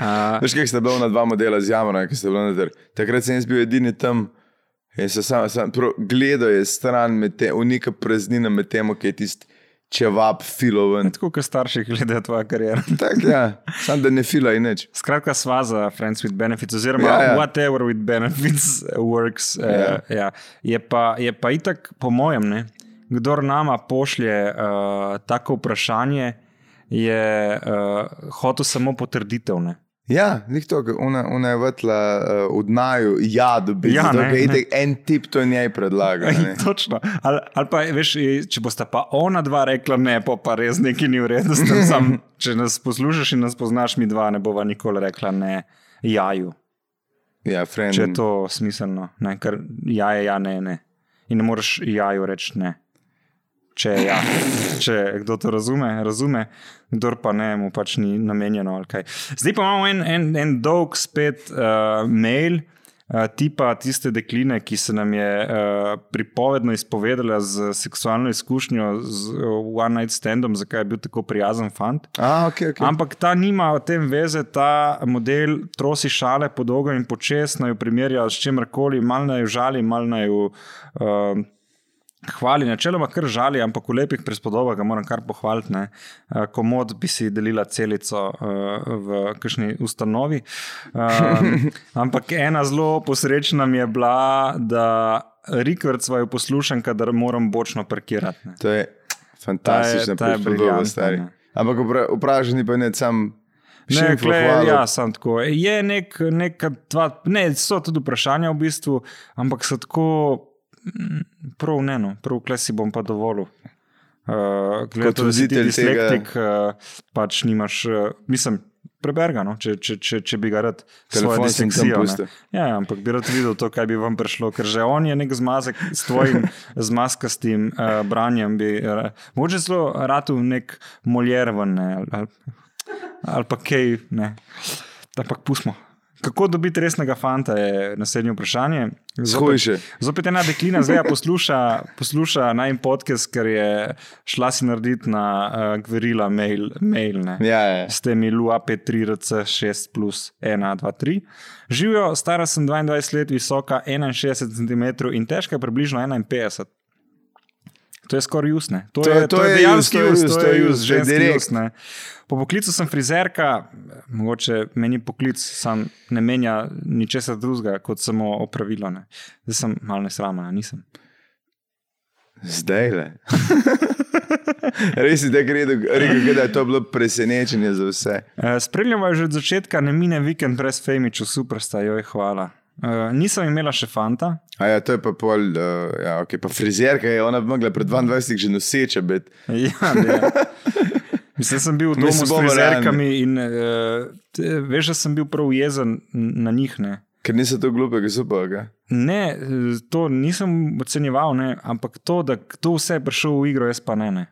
Uh, Veš, kaj sta bila ona dva modela z Jamona, ki sta bila noter. Takrat sem jaz bil edini tam. In se sam, sam prav, gledal je stran, te, unika praznina med tem, ki je tisti čevap filoven. tako kot starši gledajo tvojo kariero. Tako ja, sam da ne fila in nič. Skratka, sva za Friends with Benefits, oziroma Ja, ja. whatever with benefits works. Ja. Uh, ja. je, pa, je pa itak, po mojem, ne, kdor nama pošlje uh, tako vprašanje, je uh, hotel samo potrditev. Ne. Ja, nik to, ona, ona je vatla uh, v dnaju, ja, dobi. Ja, zato, ne, ne. en tip to njej predlaga. ne. Točno. Ali, ali pa, veš, če boste pa ona dva rekla ne, pa, pa res nekaj ni v redu. Sam, če nas poslušaš in nas poznaš, mi dva ne bova nikoli rekla ne jaju. Ja, friend. Če je to smiselno, ne? ker ja je ja, ne, ne. In ne moreš jaju reči ne. Če ja. Če kdo to razume, razume, kdo pa ne, mu pač ni namenjeno. Zdaj pa imamo en, en, en dolg spet uh, mail. Uh, tipa tiste dekline, ki se nam je uh, pripovedno izpovedala z seksualno izkušnjo z uh, One Night Standom, zakaj je bil tako prijazen fant. A, ok, ok. Ampak ta nima o tem veze, ta model trosi šale po dolgo in počes, naj jo primerja s čemkoli, malo naj jo žali, malo naj jo uh, hvali. Načeloma kar žali, ampak v lepih prispodobah ga moram kar pohvaliti. ne. Uh, komod bi si delila celico uh, v kakšni ustanovi. Um, ampak ena zelo posrečna mi je bila, da Rikvard svojo poslušam, kadar moram bočno parkirati. ne. To je fantastična Ta je- je prispodoba, briljantna, stari. Ampak vpra- vprašanje pa ne sam. Ne, kle, ja, sem tako. Je nek, neka dva, ne, so tudi vprašanja v bistvu, ampak so tako, prav ne, no, prav kle si bom pa dovolil. Uh, Kot Kot voditelj voditelj tega- dislektik, uh, pač nimaš, uh, mislim, preberga, no, če, če, če, če bi ga rad svojo pustil. Ja, ja, ampak bi rad videl to, kaj bi vam prišlo, ker že on je nek zmazek s tvojim zmaskastim uh, branjem. Bi, uh, mogoče zelo ratu nek moljer ven, ne, ali, ali, ali pa kaj. Ne. Ampak pustimo. Kako dobiti resnega fanta, je naslednje vprašanje. Shujše. zopet ena deklina zdaj posluša, posluša naj podcast, ker je šla si narediti na uh, Gverila mail. mail ne. Ja, ja. S temi LUA 5-3-RC6 plus 1, 2, 3. Živijo, stara sem 22 let, visoka 61 cm in težka približno 51. To je skoraj usne. To, To je, to to je je us, to je us, to je ženski direkt. us. ne. Po poklicu sem frizerka, mogoče meni poklic sam ne menja ničesar drugega kot samo opravilo. Ne. Zdaj sem malo nesramna, nisem. Zdaj le. Res je, da gre, rekel, da je to bilo presenečenje za vse. Eh, Spremljamo jo že od začetka, ne mine vikend brez Femiča, super sta, joj hvala. Uh, nisem imela še fanta, A ja, to je pa pol, uh, ja, okay, pa frizerka je ona mogla pred 22 že noseča biti. Ja, ne. Mislim, sem bil v domu s frizerkami in uh, veš, da sem bil prav jezen na njih. Ne, Ker niso to glupega supega. ne eh, to nisem ocenjeval, ne, ampak to, da to vse je prišlo v igro, jaz pa ne. ne.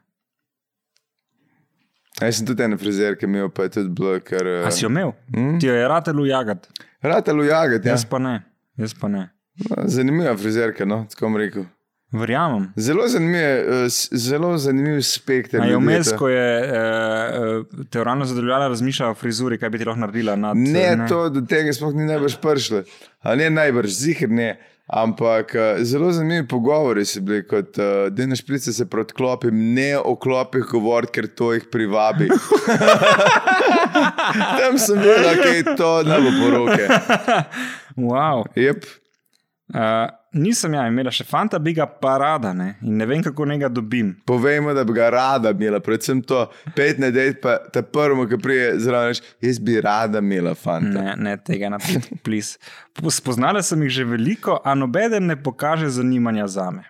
Jaz sem tudi ena frizerka imel, pa je tudi bilo, ker. Uh, A si jo imel? Mm? Ti jo je ratelo jagati, Ratalo jagat, ja. jaz pa ne. Jaz pa ne. No, zanimiva frizerka, no, tako bom rekel. Verjamem. Zelo zanimiv, eh, zelo zanimiv spekter. Je vmes, ko je uh, te ravno zadovoljala, razmišljala o frizuri, kaj bi ti lahko naredila. Nad, Ne, ne, to do tega sploh ni najbrž prišlo. Ali ne najbrž, zihar ne. Ampak eh, zelo zanimivi pogovori so bili, kot uh, da na šprice se protklopim, ne o klopih govoriti, ker to jih privabi. Tam sem bil, da je to ne bo poroke. Wow. Yep. Uh, nisem ja imela še fanta, bi ga pa rada ne? in ne vem, kako njega dobim. Povejmo, da bi ga rada imela, predvsem to pet na dej, pa ta prvo, ki prije zraven, jaz bi rada imela fanta. Ne, ne tega narediti, please. Spoznala sem jih že veliko, a nobeden ne pokaže zanimanja za me.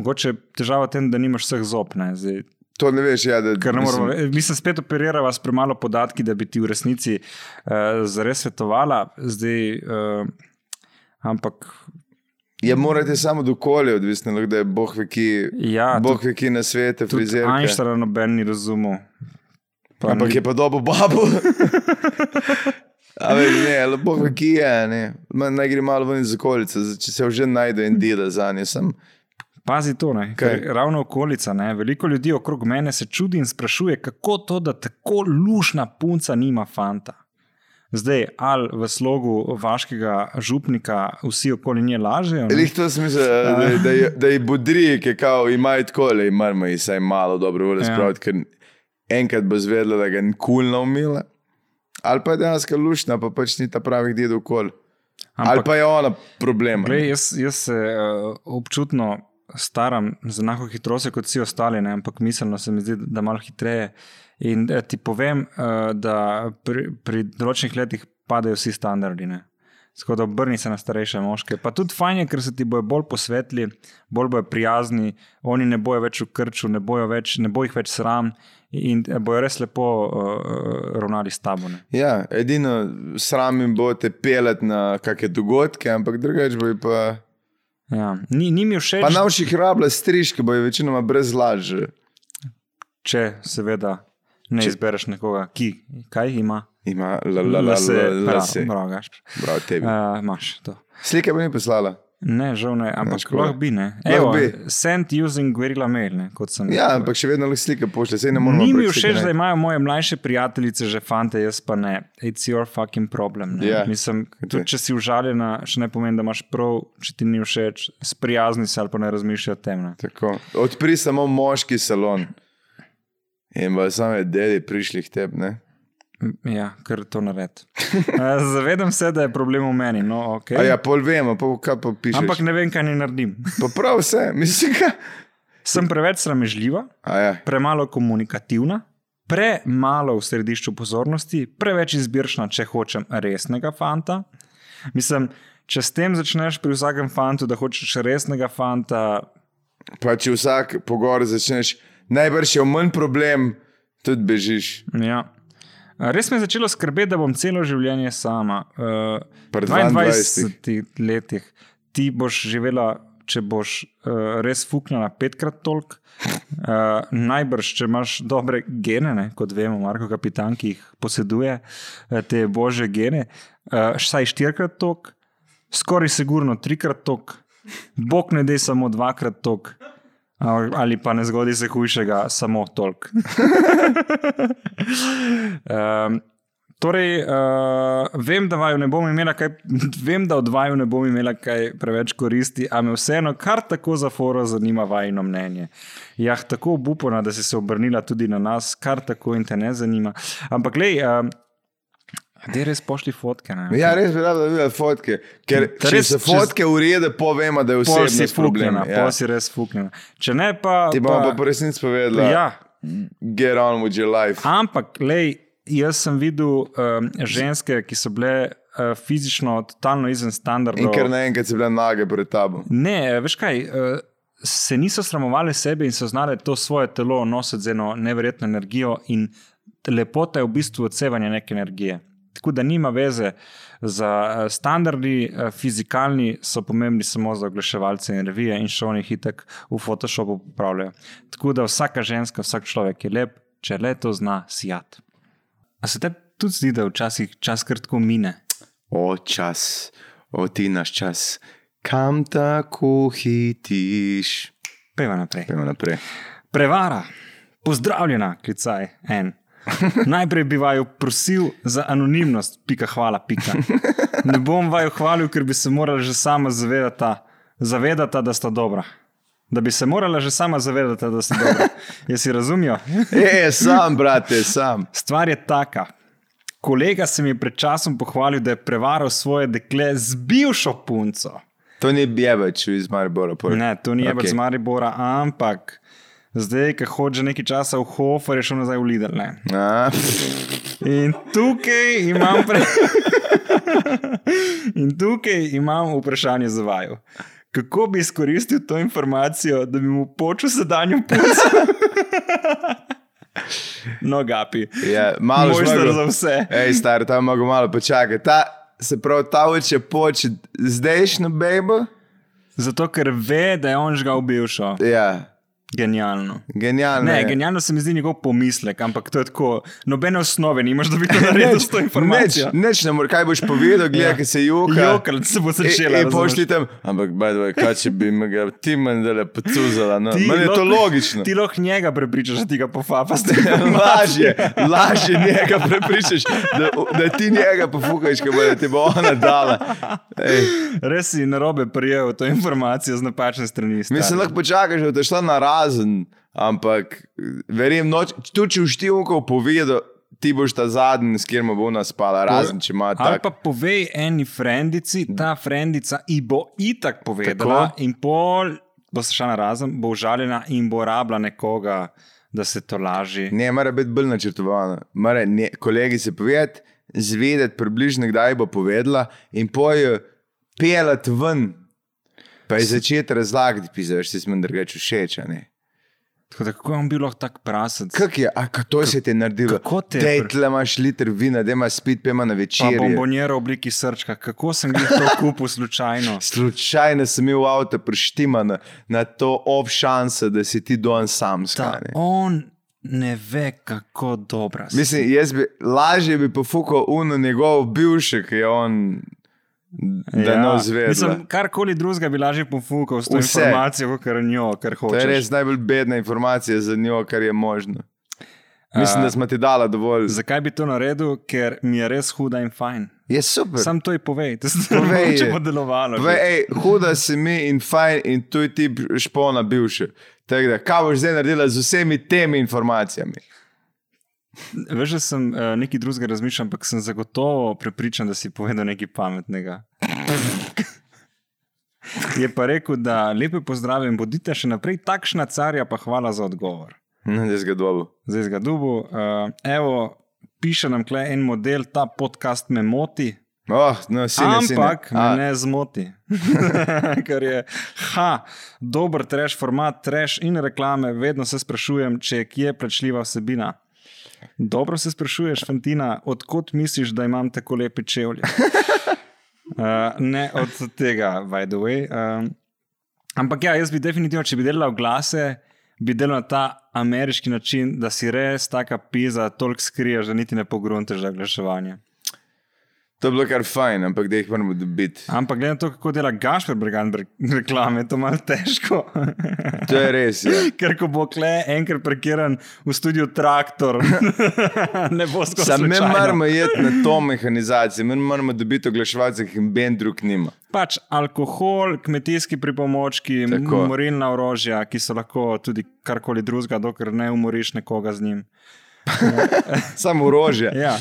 Mogoče je težava v tem, da nimaš vseh zob. Ne? Zdaj, To ne veš, ja, da ker ne moramo, mislim, mislim, spet operirava s premalo podatki, da bi ti v resnici uh, zares svetovala. Zdaj, uh, ampak Ja, morate samo do okolja, odvisno, da je Bog ve, ki, ja, Bog ve, ki na svete, tudi frizerke. Einstein noben ni razumel. Pa Ampak ni- je pa dobo babo. A veš, ne, ali Bog ve, ki je, ne. Naj gre malo ven iz okolice, če se že najde en dela za nje. Sem, Pazi to, ne, ravno okolica. Ne, veliko ljudi okrog mene se čudi in sprašuje, kako to, da tako lušna punca nima fanta. Zdaj, ali v slogu vaškega župnika vsi okoli nje lažejo? Lih to smisel, da, da, je- da je budri, ki kao imajo tako, da imamo jih vsaj malo dobro volje Ja. spraviti, ker enkrat bo zvedla, da ga je nikul naumila. Ali pa je dejansko lušna, pa pač ni ta pravih dedov okoli. Ali Ampak, pa je ona problem. glej, jaz, jaz se uh, občutno staram z enako hitrostjo kot vsi ostali, ne, ampak miselno se mi zdi, da malo hitreje. In eh, ti povem, uh, da pri, pri določenih letih padajo vsi standardi. Ne. Tako da obrni se na starejše moške. Pa tudi fajn je, ker se ti bojo bolj posvetli, bolj bojo prijazni, oni ne bojo več v krču, ne, bojo več, ne bo jih več sram in eh, bojo res lepo uh, ravnali s tabo. Ne. Ja, edino sram jim bo te pelati na kakšne dogodke, ampak drugače bo pa. Ja. Ni, ni mi všeč, Pa navših rabla strižke bojo večinoma brez laže. če seveda ne če... izbereš nekoga, ki kaj ima. Ima la la la Lase, la prav, prav, tebi. Uh, imaš to. Slike pa ni poslala. Ne, žal ne, ampak lahko bi. Ne. Evo, bi. send using Guerilla Mail, ne, kot sem Ja, ampak še vedno lahko slike pošlje, sej ne moremo. Ni mi všeč, da imajo moje mlajše prijateljice že fante, jaz pa ne. It's your fucking problem. ne. Ja. Mislim, tudi če si užaljena, še ne pomeni, da imaš prav, če ti ni všeč, sprijazni se ali pa ne razmišljaj o tem. Ne. Tako. Odpri samo moški salon. In bo same dedi prišli k tebi, ne? Ja, ker to naredi. Zavedam se, da je problem v meni. No, okay. A ja, pol vemo, pa kaj pa pišeš. Ampak ne vem, kaj naj naredim. Pa prav vse, mislim, ka. Sem preveč sramežljiva, A ja, premalo komunikativna, premalo v središču pozornosti, preveč izbirčna, če hočem resnega fanta. Mislim, če s tem začneš pri vsakem fantu, da hočeš resnega fanta, pa če vsak pogovor začneš, najbrž je manj problem, tudi bežiš. ja. Res me je začelo skrbeti, da bom celo življenje sama. Uh, Pri 22 letih ti boš živela, če boš uh, res fuknila petkrat toliko. Uh, najbrž, če imaš dobre gene, ne, kot vemo, Marko Kapitan, ki jih poseduje, eh, te božje gene, uh, vsaj štirikrat toliko, skoraj sigurno trikrat toliko, bog ne dej samo dvakrat toliko. Ali pa ne zgodi se hujšega, samo toliko. um, torej, uh, vem, da vaju ne bom imela kaj, vem, da od vaju ne bom imela kaj preveč koristi, a me vseeno kar tako za foro zanima vajno mnenje. Jah, tako obupana, da si se obrnila tudi na nas, kar tako in te ne zanima. Ampak, lej, uh, da res pošli fotke. Ne? Ja, res bi rad videl fotke, ker če res, se če- fotke urede, povemo, da je si vse problem. Ja. si res fuknjena. Če ne pa. Ti bomo pa po resnici povedali, ja, get on with your life. Ampak, lej, jaz sem videl um, ženske, ki so bile uh, fizično totalno izven standardov. In ker naenkrat si bila nage pred tabo. Ne, veš kaj. Uh, Se niso sramovali sebe in so znali to svoje telo nositi z eno neverjetno energijo, in lepota je v bistvu odsevanje neke energije. Tako da nima veze za eh, standardi, eh, fizikalni so pomembni samo za oglaševalce in revije, in še oni hitek v Photoshopu popravljajo. Tako da vsaka ženska, vsak človek je lep, če le to zna sijat. A se te tudi zdi, da včasih čas kar tako mine? O čas, o ti naš čas, Kam tako hitiš? Peva naprej. Pojmo naprej. Prevara, pozdravljena, klicaj en. Najprej bi vaju prosil za anonimnost, pika hvala, pika. Ne bom vaju hvalil, ker bi se morala že sama zavedati, zavedati da sta dobra. Da bi se morala že sama zavedati, da sta dobra. Jesi razumel? E, sam, brate, sam. Stvar je taka. Kolega se mi je pred časom pohvalil, da je prevaral svoje dekle z bivšo punco. To ni Bjebač iz Maribora. pol. Ne, to ni okay. Okej. z Maribora, ampak zdaj, ki hoče že nekaj časa v Hofer, je šel nazaj v Lidl. In tukaj imam, pre... In tukaj imam vprašanje za vaju. Kako bi izkoristil to informacijo, da bi mu počel sedanjo punco? No, gapi. ja, malo Mojster žmogo. za vse. Ej, star, tam mogo malo počakati. Ta, se pravi, ta uče poč zdajšnjo bejbo? Zato, ker ve, da je on žgal bivšo. Ja, Genialno. genialno. Ne, je. genialno se mi zdi njegov pomislek, ampak to je tako, nobene osnove nimaš, da bi to naredil s to informacijo. Neč, neč ne more, kaj boš povedal, gledaj, Ja. ki se joka. Jokal se bo začela. E, e, pošti tam, ampak baj, kaj če bi me ga ti mendele pocuzala. No. Ti Meni je to logično. Ti lahko njega prepričaš, da ti ga tem. Lažje, lažje njega prepričaš, da, da ti njega pofukaš, ki bo ti bo ona dala. Ej, Res si narobe prijel to informacijo z napačne strani. stari. mislim, lahko počakaš, da boš šla na razen, ampak verjem, noč, tudi če vštivkov povedal, ti boš ta zadnji, s katerim bo ona spala, razen če ima Ali tak. pa povej eni frendici, ta frendica ji bo itak povedala, Tako. in pol bo se šla na razen, bo užaljena in bo rabila nekoga, da se to laži. Ne, mora biti bolj načrtovano. Mora ne, kolegi se povedati, zvedeti približno, kdaj bo povedala, in pojo pelati ven. Pa je začeti razlagati, pisaš, si smo drugače všeč. ne. Tako da kako je on bil lahko tak prasec? Kak je, a kako se ti je naredilo? kako te je Dej, tle imaš liter vina, da imaš spit, pema na večer. bombonjero v obliki srčka, kako sem jih to kupil slučajno. Slučajno sem imel avto prištiman na to ob šanse, da si ti don sam Da, skane. on ne ve, kako dobra si. Mislim, jaz bi lažje bi pofukal uno njegov bivši, ki je on, da ja. Mislim, karkoli drugega bi lažje pofukal s to Vse. informacijo, kot njo, kar To hočeš. je res najbolj bedna informacija za njo, kar je možno. Mislim, da smo ti dala dovolj. Zakaj bi to naredil? Ker mi je res huda in fajn. Je super. Sam to ji povej, da se Povej če bo delovalo. Povej, ej, huda si mi in fajn, in tu je ti špona bivši. Tako da, kaj boš zdaj naredila z vsemi temi informacijami? Veš, da sem uh, nekaj drugega razmišljal, ampak sem zagotovo prepričan, da si povedal nekaj pametnega. Je pa rekel, da lepo pozdravim, bodite še naprej takšna carja, pa hvala za odgovor. No, da si ga dobil. Zdaj ga dubu. Uh, evo, piše nam kle en model, ta podcast me moti, Oh, no, sine, ampak sine. me ne zmoti. Ker je, ha, dober trash format, trash in reklame, vedno se sprašujem, če je kje plačljiva vsebina. Dobro se sprašuješ, Fantina, odkot misliš, da imam tako lepe čevlje? Uh, ne od tega, by the way. Uh, ampak ja, jaz bi definitivno, če bi delal glase, bi delal na ta ameriški način, da si res taka piza, toliko skriješ, da niti ne pogrunteš za oglaševanje. To je bilo kar fajn, ampak da jih moramo dobiti. Ampak glede na to, kako dela Gašpor Briganberg reklame, je to malo težko. To je res. Ja. Ker ko bo kle enkrat prekiran v studiu traktor, ne bo skozi. Sam slučajno. moramo jeti na to mehanizacijo, mi moramo dobiti oglaševalce, ki jih ben drug nima. Pač alkohol, kmetijski pripomočki, Tako. morilna orožja, ki so lahko tudi karkoli drugega, dokler ne umoriš nekoga z njim. Samo orožje. Ja.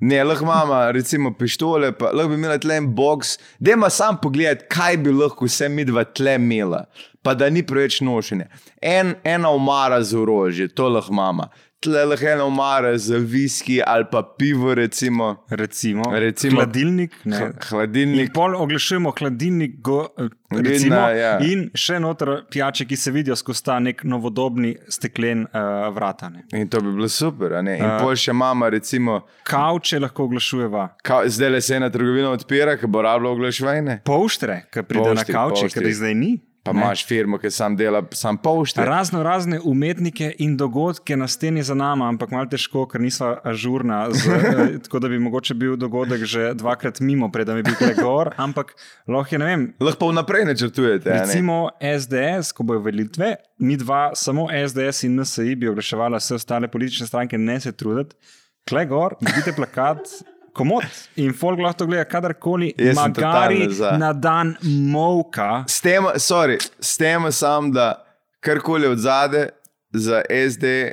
Ne, lahko imamo, recimo, pištole, pa lahko bi imela tle en box. Dajmo sam pogledati, kaj bi lahko vse mi dva tle imela, pa da ni preveč nošenja. En, ena omara za orožje, to lahko imamo. Tle lahko ena omara za viski ali pa pivo, recimo, Recimo, Recimo- hladilnik. Ne. H- In hladilnik. pol oglašujemo hladilnik, go, recimo, na, ja. in še noter pijače, ki se vidijo skozi ta nek novodobni steklen uh, vrata. Ne. In to bi bilo super. In uh, pol še imamo, recimo, Kavče lahko oglašujeva, ka, zdaj le se ena trgovina odpira, ki bo rabila oglaševanje. polštre, ki pride na Polštri, kavče, ker jih zdaj ni. Pa Ne. imaš firmo, ki sam dela, sam pošte. Razno razne umetnike in dogodke na steni za nami, ampak malo težko, ker nismo ažurna. Z, eh, tako da bi mogoče bil dogodek že dvakrat mimo, preden bi bil tukaj gor. Ampak lahko je, ne vem, Lahko vnaprej načrtujete. a ne? Recimo SDS, ko bojo velitve, mi dva, samo SDS in NSI bi oglaševala vse ostale politične stranke, ne se truditi. Klej gor, vidite plakat. Komod in folk lahko gleda kadarkoli, magari na dan molka. S tem, sorry, s tem sam, da karkoli od zade za SD,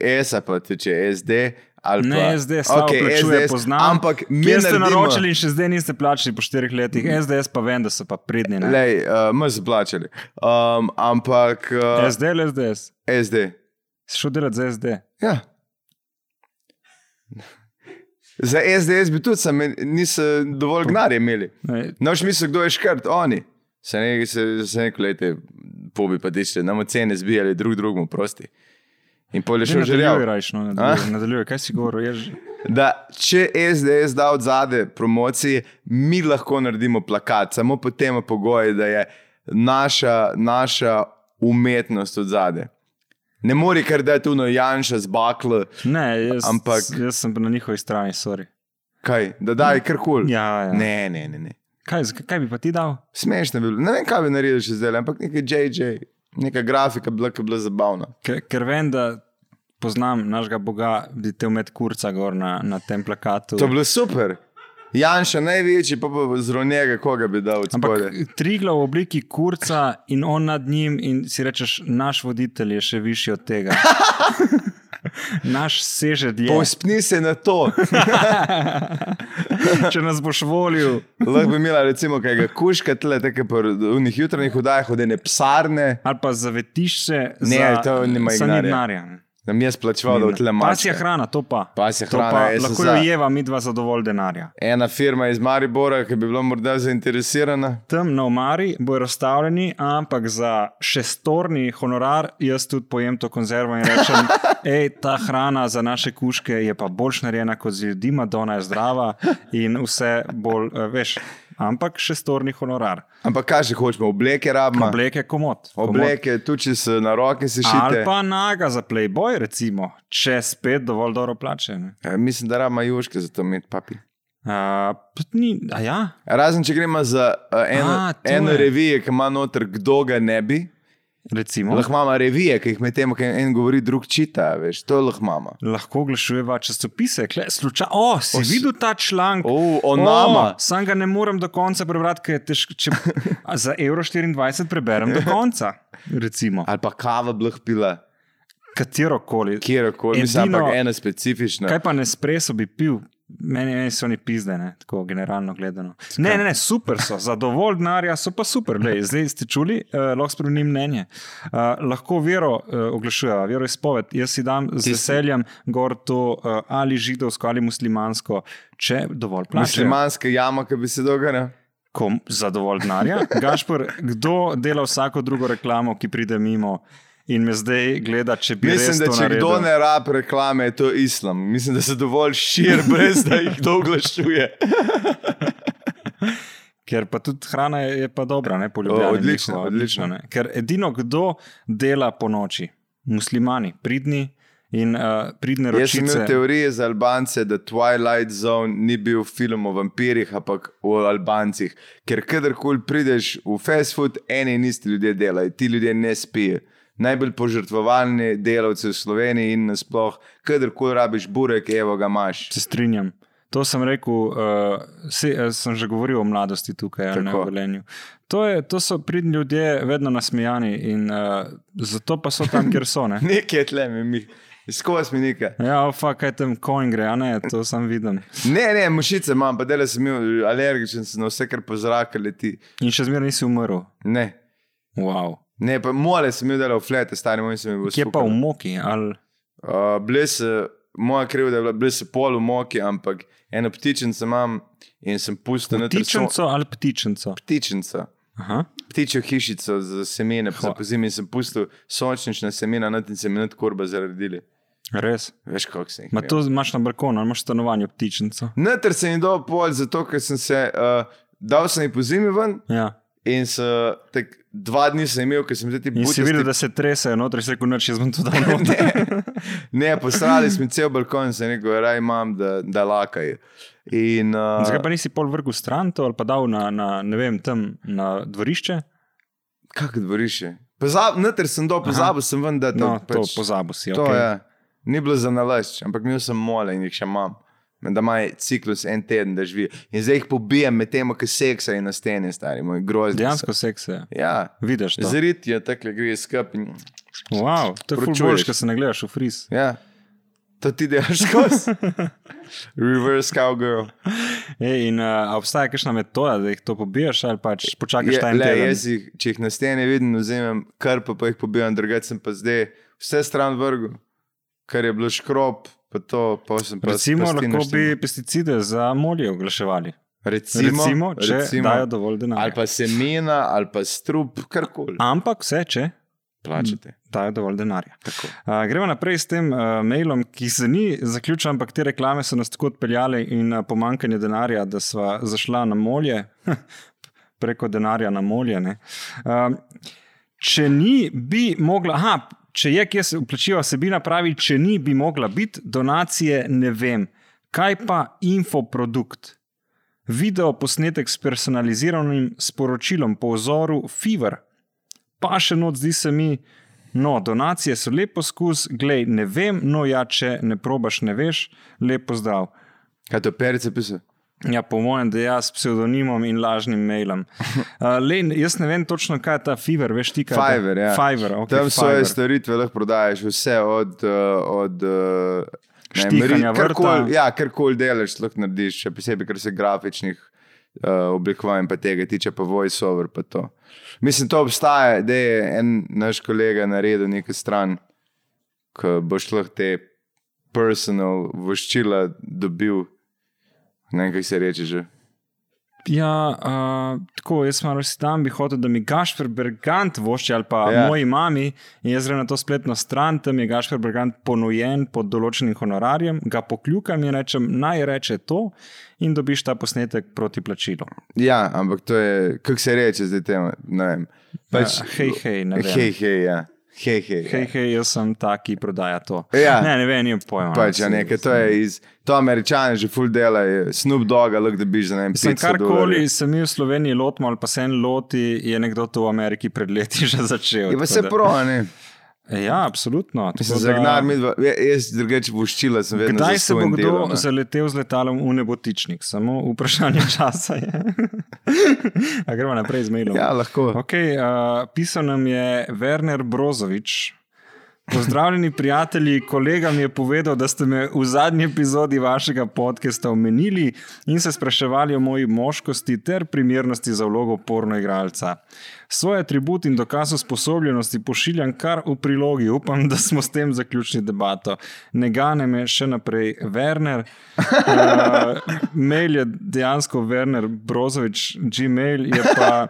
ESA pa teče SD. Ali Ne, pa, SDS okay, plačuje, poznam. Ampak mi ste naročili in še zdaj niste plačali po štirih letih, SDS pa vem, da so pa pridni. ne. Lej, uh, mi smo plačali. Um, ampak uh, SD ali SDS? SD. Si šel delati za SD? Ja. Za SDS bi tudi sem, niso dovolj gnare imeli. Noč misli, kdo je škrt, oni. Se ne, se, se neko lete, pobi pa tiče, nam cene zbijali drug drugemu, prosti. In pol je Nadaljuj, želel. no, nadaljuj, nadaljuj, kaj si govoril? Je že- Da če SDS da od zade promocije, mi lahko naredimo plakat, samo po tem pogoju, da je naša, naša umetnost od zade. Ne more kar da je tu no Janša z baklo, Ne, jaz, Ampak- jaz sem na njihovi strani, sorry. kaj, da daj kar kul. Ja, ja. Ne, ne, ne. ne. Kaj, kaj bi pa ti dal? Smešno je bilo. Ne vem, kaj bi naredil še zdaj, ampak nekaj JJ, neka grafika bi bila, ki bi bila zabavna. Ker, ker vem, da poznam našega Boga, bi te umet kurca gor na, na tem plakatu. To je bilo super. Janša največji, pa pa zraven njega, koga bi dal od spodaj. trigla v obliki kurca in on nad njim, in si rečeš, naš voditelj je še višji od tega. Naš seže dlje. Povspni se na to. Če nas boš volil, Lahko bi imela recimo kaj kuška, tle, tako po unih jutranjih vdajah, hodene psarne, ali pa zavetišče, Ne, za, to nima sa da mi je splačeval, da odle Pasja mačka. hrana, to pa. Pasja To hrana, pa jaz sem lahko jo jeva, mi dva za dovolj denarja. Ena firma iz Maribora, ki bi bila morda zainteresirana. Tam na omari bojo razstavljeni, ampak za šestorni honorar jaz tudi pojem to konzervo in rečem, hej, ta hrana za naše kuške je pa boljš narejena kot z ljudi, Madonna je zdrava in vse bolj, eh, veš, ampak šestorni honorar. Ampak kaj še hočemo, obleke rabimo. Obleke komod. komod. Obleke, tu če se na roke se šite. Ali pa naga za Playboy, recimo, če spet dovolj dobro plačene. Ja, mislim, da rabimo juške za to imeti papi. Uh, ni, ja, Razen če gremo za uh, eno, A, eno revijo, ki ima noter, kdo ga ne bi. Recimo. Lahko imamo revije, ki jih med tem, ki en govori, drug čita, veš, to lahko imamo. Lahko oglašujeva časopise. Kle, sluča, o, si O, o, videl ta članek? O, o nama. Sam ga ne morem do konca prebrati, ker je težko. Če za Euro 24 preberem do konca. Recimo, Ali pa kava bi lahko pila, katero koli. kjerkoli, mislim, Edino- ampak ena specifična. Kaj pa Nespresso bi pil? Meni, meni so oni pizde, ne? tako generalno gledano. Ne, ne, ne, super so, za dovolj denarja so pa super. Glej, zdaj ste čuli, uh, lahko spremenim mnenje. Uh, lahko vero uh, oglašujejo, vero izpoved. Jaz si dam z veseljem gor to uh, ali židovsko ali muslimansko, če dovolj plačajo. Muslimanska jama, ki bi se dogajala. Kom, za dovolj denarja. Gašpor, kdo dela vsako drugo reklamo, ki pride mimo in me zdaj gleda, če bi Mislim, res da to če naredil. kdo ne rab reklame, je to islam. Mislim, da se dovolj širi, brez da jih kdo oglašuje. Ker pa tudi hrana je, je pa dobra, ne O, poljubljena. odlično, odlično. Ker edino, kdo dela po noči, muslimani, pridni in uh, pridne Jaz sem ročice. imel teorije za Albance, da Twilight Zone ni bil film o vampirjih, ampak o Albancih. Ker kadarkoli prideš v fast food, eni in isti ljudje delajo, ti ljudje ne spijo. Najbolj požrtvovalni delavci v Sloveniji in nasploh, kadarkoli rabiš burek, evo ga imaš. Se strinjam. To sem rekel, uh, se, uh, sem že govoril o mladosti tukaj, ali ne o Velenju. To, je, to so pridni ljudje, vedno nasmejani in uh, zato pa so tam, kjer so. Ne? Nekaj je tle, mi, skozi mi nekaj. Ja, ofa, kaj tam konj gre, a ne, to sem videl. Ne, ne, mušice imam, pa dele sem bil alergičen sem na vse, kar po zraku leti. In še zmeraj nisi umrl. Ne, Wow. Ne, pa mole sem imel delo v flete, stari moj sem bil Kje pa v moki? Ali... Uh, so, moja krivda je bila, bile so pol v moki, ampak eno ptičnico imam in sem pustil na Ptičenco ali ptičenco? Ptičnico. Aha. Ptičjo hišico za semene, za Hva. pozimi in sem pustil sončnična semena, na tem se mi nad kurba zaredili. Res. Veš, kako se jih. Ma to imaš na balkonu, imaš stanovanje ptičnico. Natr sem jih dal pol, zato ker sem se, uh, dal sem jih po zimi ven Ja. In so, tak, dva dni sem imel, ker sem zdaj ti In si videl, da se tresajo noter, si rekel, noč jaz bom to dal ne, ne, poslali smo cel balkon, se rekel, raj imam, da, da lakaj. In, uh, Zakaj pa nisi pol vrgel stran to ali pa dal na, na ne vem, tam na dvorišče? Kako dvorišče? Pozab, noter sem dol, pozabil sem ven, da to, No, to pač, pozabil si. to okay. je. Ni bilo za nalašč, ampak imel sem mole in jih še imam. Da imajo ciklus en teden, da živijo. In zdaj jih pobijem med tem, ki seksa in na steni, stari moj grozni. Dejansko sekse. Ja, Vidiš to. zrit je tako, gre skup. In, Wow, to je boljš, ker se ne gledaš v fris. ja, to ti delaš skozi. Reverse cowgirl. Ej, in uh, obstaja kakšna metoda, da jih to pobiješ ali pač počakaš ta en le, teden? jaz jih, če jih na steni vidim, vzamem krpo, pa jih pobijam, drugače sem pa zdaj vse stran vrgel, kar je bilo škrob, pa to, pa sem pa Recimo, lahko bi pesticide za molje oglaševali. recimo, Recimo, če recimo, dajo dovolj denarja. ali pa semena, ali pa strup, karkoli. Ampak vse, če Plačate. dajo dovolj denarja. Tako. Uh, gremo naprej s tem uh, mailom, ki se ni zaključil, ampak te reklame so nas tako odpeljale in uh, pomankanje denarja, da smo zašla na molje, preko denarja na molje. ne. Uh, če ni, bi mogla. Aha, če je, kje se vplačiva vsebina, pravi, če ni, bi mogla biti, donacije ne vem. Kaj pa infoprodukt? Video posnetek s personaliziranim sporočilom po vzoru Fever. Pa še noč zdi se mi, no, donacije so lep poskus, glej, ne vem, no ja, če ne probaš, ne veš, lepo zdrav. Kaj to perice pisal? Ja, po mojem, da jaz s psevdonimom in lažnim mailom. Uh, lej, jaz ne vem točno, kaj je ta Fiverr, veš ti kaj? Fiverr, ja. Fiverr, okay, Tam svoje Fiverr. storitve lahko prodajaš, vse od. Uh, od uh, ne Štihanja ri- karkoli- vrta. Ja, karkoli delaš, lahko narediš, še posebej, kar se grafičnih uh, oblikovanj pa tega tiče, pa voiceover. Pa to. Mislim, to obstaja, da je en naš kolega naredil nekaj stran, ko boš lahko te personal voščila dobil. Ne vem, kako se reče že. Ja, uh, tako jaz malo si tam bi hotel, da mi Gašper Bergant vošči ali pa ja. Ja. moji mami. Jaz grem na to spletno stran, tam je Gašper Bergant ponujen pod določenim honorarjem, ga pokljukam in rečem, naj reče to, in dobiš ta posnetek proti plačilu. Ja, ampak to je, kako se reče zdaj temu. Ne vem. Pač, ja, hej, hej, ne vem. Hej, hej, ja. Hej, hej. Hej, hej, jaz sem ta, ki prodaja to. Ja. Ne, ne vem, nimam pojma. Pač, ja, nekaj, to je iz. To američani že full delajo, Snoop Dogg, lahko da biš za ne vem. Sem 500 karkoli se mi v Sloveniji lotimo, ali pa se en loti, je nekdo to v Ameriki pred leti že začel. Je pa se pro, ne. Ja, absolutno. Mislim, da- zagnar mi dva. ja, Jaz drugače voščila sem vedno Kdaj se bo kdo delal, ne. zaletel z letalom v nebotičnik? Samo vprašanje časa je. A gremo naprej z mailom. Ja, lahko. Okay, uh, pisal nam je Werner Brozovič. Pozdravljeni prijatelji, kolega mi je povedal, da ste me v zadnji epizodi vašega podcasta omenili in se spraševali o moji moškosti ter primernosti za vlogo porno igralca. Svoje atribut in dokaz usposobljenosti pošiljam kar v prilogi, upam, da smo s tem zaključili debato. Ne gane me še naprej, Werner. Uh, mail je dejansko Werner Brozovič, Gmail je pa.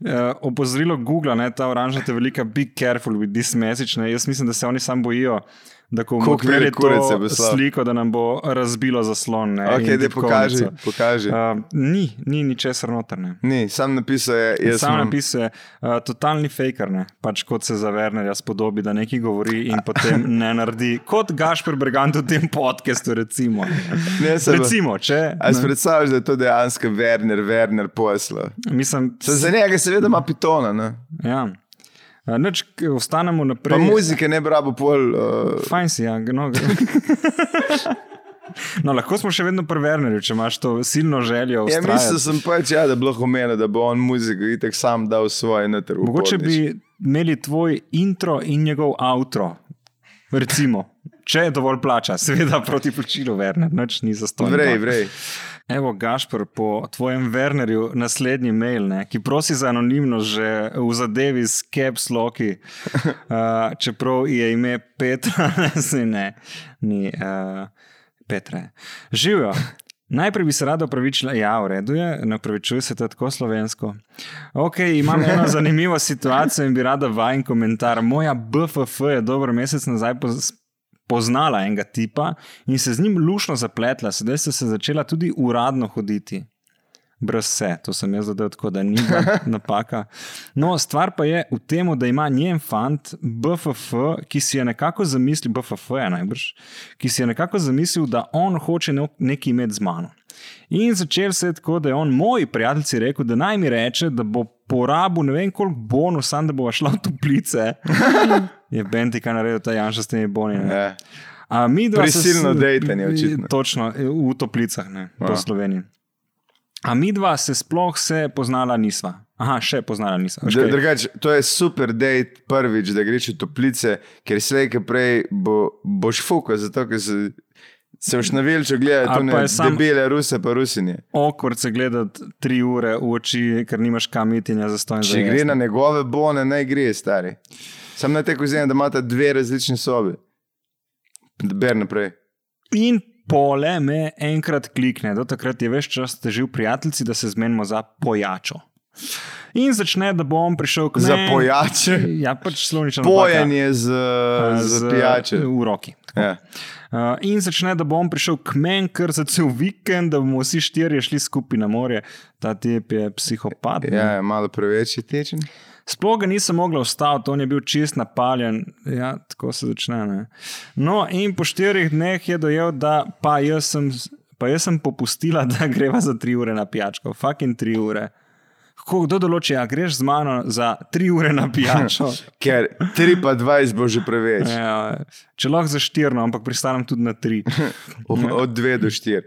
Uh, opozorilo Google, ne, ta oranžna velika, be careful with this message. Ne. Jaz mislim, da se oni samo bojijo, da ko bomo odprli to sliko, da nam bo razbilo zaslon. Ne, Ok, in da pokaži. pokaži. Uh, ni, ni ničesar notrne. Ni, sam napisal je, Sam sem. napisuje, uh, totalni faker, ne? pač kot se za Wernerja spodobi, da nekaj govori in potem ne naredi, kot Gašper Bergant v tem podkastu. Recimo, Ne, se recimo če. A si predstavljaš, da je to dejansko Werner, Werner posla? Mislim, Se za njega seveda ima pitona, ne? ja. Nič, ostanemo Pa naprej. muzike ne bi rabo pol. Uh, Fajn si, ja. No, no, lahko smo še vedno pri Wernerju, če imaš to silno željo. ja, vztrajati. mislil sem pač, ja, da bi lahko omenil, da bo on muziko itek sam dal svoje noter. v Mogoče bi imeli tvoj intro in njegov outro. Recimo, če je dovolj plača, seveda proti plačilu, Werner, noč ni za ston. Vrej, vrej. Evo, Gašpor, po tvojem Wernerju naslednji mail, ne, ki prosi za anonimnost že v zadevi s caps loki, uh, čeprav je ime Petra, ne, ne, ni uh, Petra. je. Živijo. Najprej bi se rada opravičila, ja, v redu je, ne opravičuj se tako slovensko. Ok, imam eno zanimivo situacijo in bi rada vajen komentar. Moja BFF je dober mesec nazaj poz- poznala enega tipa in se z njim lušno zapletla, sedaj sta se začela tudi uradno hoditi. brez vse, to sem jaz zadel tako, da ni napaka. No, stvar pa je v tem, da ima njen fant BFF, ki si je nekako zamislil, BFF je najbrž, ki si je nekako zamislil, da on hoče ne- nekaj imeti z mano. In začel se je tako, da je on moj prijatelj rekel, da naj mi reče, da bo porabil ne vem koliko bonus, samo da bo šla v toplice. je Benti, kaj naredil ta Janša s temi boni. ne. Ja. A midva se s- Prisilno dejtanje, očitno. Točno, v toplicah, ne, po Ja. Sloveniji. A mi dva se sploh se poznala nisva. Aha, še poznala Dr- kaj? Drugač, to je super dejt prvič, da greš v toplice, ker slej, ki prej bo, boš fuka, zato ker se, se boš navilčil gledati Ali tu pa ne je sam- debele ruse pa rusinje. Okvard se gledati tri ure v oči, ker nimaš kam iti in je zastojno. Če gre na njegove bone, naj gre, stari. Sam na te kozine, da imata dve različne sobe. Ber naprej. In pole me enkrat klikne, do takrat je več čas težil prijatelji, da se zmenimo za pojačo. In začne, da bom prišel k Za meni. pojače? Ja, pač slovnično. Pojanje z, z pijače. V roki. Ja. Uh, in začne, da bom prišel k meni, kar za cel vikend, da bomo vsi štirje šli skupaj na morje. Ta tip je psihopat. Ja, malo preveč je tečen. Sploh ga nisem mogla ustaviti, on je bil čist napaljen. Ja, tako se začne. Ne? No, in po štirih dneh je dojel, da pa jaz sem, pa jaz sem popustila, da greva za tri ure na pijačko. Fucking tri ure. Kako kdo določi, a greš z mano za tri ure na pijačo? Ker 3 pa 20 bo že preveč. Ja, če lahko za štirno, ampak pristanem tudi na tri. Od 2 do 4.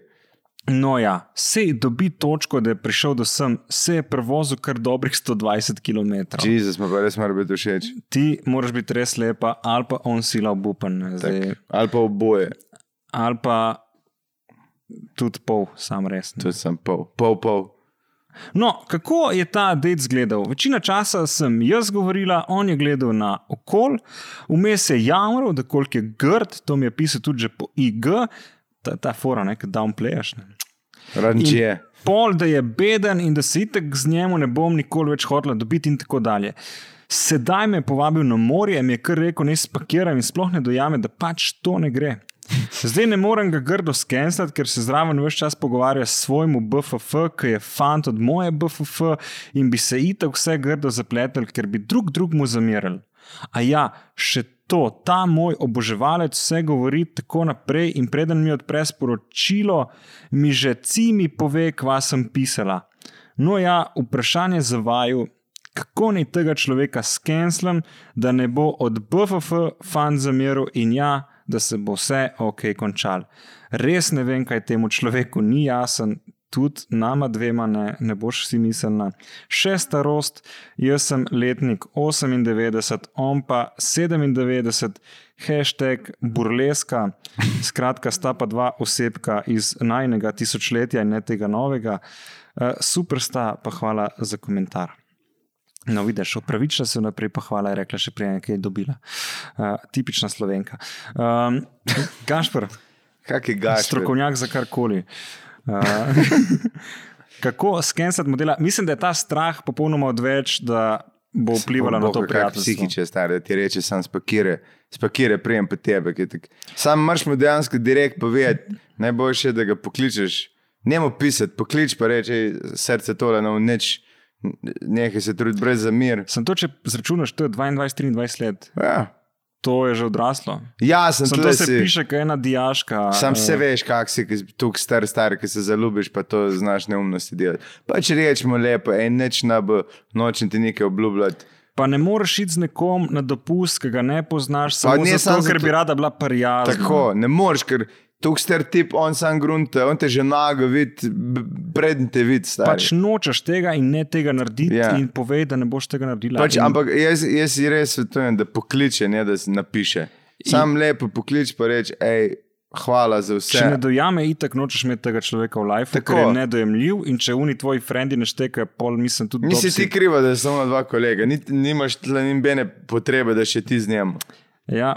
No, ja, se dobi točko, da je prišel do sem, se je prevozil kar dobrih 120 km. Jezus, ima pa res mora biti všeč. Ti moraš biti res lepa, ali pa on sila obupan. ne, Zdaj, Ali pa oboje. ali pa tudi pol, sam res. ne. To sem pol, pol, pol. No, kako je ta dejt izgledal? Večina časa sem jaz govorila, on je gledal na okol, vmes je jamral, da koliko je grd, to mi je pisal tudi že po IG, ta, ta fora, nekaj downplayaš. Ne. Ranče. Pol, da je beden in da se itek z njemu ne bom nikoli več hodila dobiti in tako dalje. Sedaj me je povabil na morje, mi je kar rekel, naj spakiram in sploh ne dojame, da pač to ne gre. Zdaj ne morem ga grdo skenslati, ker se zraven vse čas pogovarja s svojim BFF, ki je fant od moje BFF in bi se itak vse grdo zapletel, ker bi drug drugmu zamerali. A ja, še to, ta moj oboževalec vse govori tako naprej, in preden mi odpre sporočilo, mi že cimi pove, kva sem pisala. No, ja, vprašanje za vaju, kako naj tega človeka skenslam, da ne bo od BFF fan zameril in ja, da se bo vse ok končal. Res ne vem, kaj temu človeku ni jasen. Tudi nama dvema ne, ne boš si mislila. Še starost, jaz sem letnik 98, on pa 97, hashtag burleska, skratka, sta pa dva osebka iz najnega tisočletja in ne tega novega. Uh, super sta, pa hvala za komentar. No, vidiš, opravičila se naprej, pa hvala, je rekla še prej, kaj je dobila. Uh, tipična slovenka. Um, Gašpr, Kak je gaš? strokovnjak za karkoli. Uh, kako skensati modela? Mislim, da je ta strah popolnoma odveč, da bo vplivala na to prijateljstvo. Psihiče, stari, da ti reče, sam spakire, spakire, prijem pa tebe. je Sam moraš mu dejansko direkt povedati, najboljše je, da ga pokličeš. Njemu pisati, poklič pa reči, "Ej, srce tole, no neč, nekaj se trudi brez zamir. Sem to, če zračunaš, to je 22-23 let, Ja, to je že odraslo. ja sem Sem to se si. piše, kot ena diaška. Sam eh, se veš, kak si, tukaj star, star, ki se zaljubiš, pa to znaš neumnosti delati. Pa če rečemo lepo, en neč na bo noč in ti nekaj obljubljati. Pa ne moreš iti z nekom na dopust, ki ga ne poznaš, samo ne zato, samo ker zato- bi rada bila prijazna. Tako, ne moreš, ker tukaj star tip, on sam grunte, on te že nago vidi, preden te vidi. Pač nočeš tega in ne tega narediti, Ja. yeah. in povej, da ne boš tega naredila. Pač, in, ampak jaz, jaz si res svetujem, da pokliče, ne da napiše. Sam lepo poklič pa reči, hej, hvala za vse. Če ne dojame, itak nočeš imeti tega človeka v lifeu, Tako. ker je nedojemljiv. In če oni tvoji frendi ne štekajo, pol mislim tudi Nisi dob ti kriva, da so samo dva kolega, Ni, nimaš tle nobene potrebe, da še ti z njim. Ja,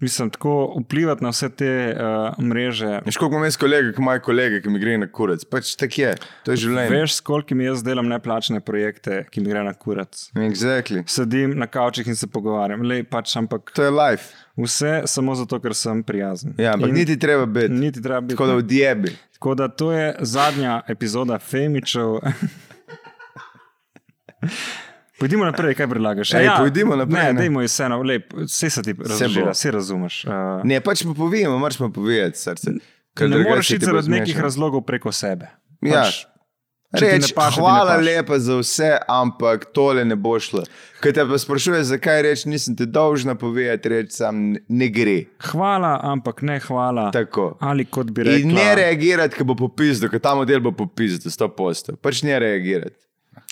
mislim, tako vplivati na vse te uh, mreže. Veš, koliko imam jaz kolege, ki imajo kolege, ki mi gre na kurac. Pač tako je, to je življenje. Veš, s koliko jaz delam neplačene projekte, ki mi gre na kurac. Exactly. Sedim na kavčih in se pogovarjam. Lej, pač, ampak To je life. vse samo zato, ker sem prijazen. Ja, ampak In niti treba biti. niti treba biti. Tako da odjebi. Tako da to je zadnja epizoda Femičev. Pojdimo naprej, kaj predlagaš? Ej, pojdimo naprej, Ne, ne. dajmo vseeno, lep, vse se ti razložila, vse razumeš. Uh, Ne, pač pa povemo, moraš pa povedati srce. Ker ne moreš ti iti zaradi nekih razlogov preko sebe. Ja. Pač, Reč, ne hvala lepa za vse, ampak tole ne bo šlo. Ker te pa sprašuje, zakaj reči, nisem ti dolžna povedati, reči sam ne gre. Hvala, ampak ne hvala. Tako. Ali kot bi rekla. In ne reagirati, ko bo popisal, ker ta model bo popisal, sto posto. Pač ne reagirati.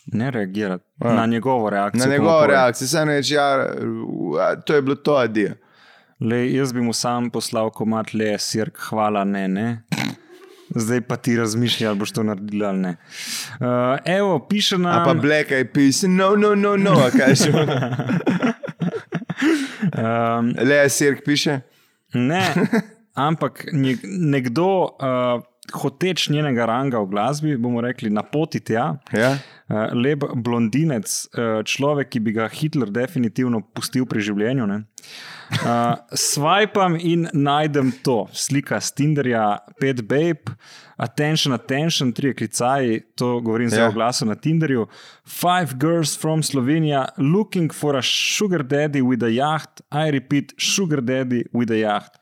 Ne reagirati na njegovo reakcijo. Na ko njegovo reakcijo, samo reči, ja, a, to je bilo to, adijo. Lej, jaz bi mu sam poslal komat le, sirk, hvala, ne, ne. Zdaj pa ti razmišljaj, ali boš to naredila ali ne. Uh, evo, piše A nam. pa Black Eyed Peas, no, no, no, no, kaj še. Um, Le, Sirk piše. ne, ampak nekdo, uh, hoteč njenega ranga v glasbi, bomo rekli, na poti tja. Ja? Uh, lep blondinec, uh, človek, ki bi ga Hitler definitivno pustil pri življenju. ne. Uh, swipam in najdem to, slika s Tinderja, pet babe, attention, attention, tri klicaji, to govorim zelo Ja. glasno na Tinderju. Five girls from Slovenija looking for a sugar daddy with a yacht. I repeat, sugar daddy with a yacht.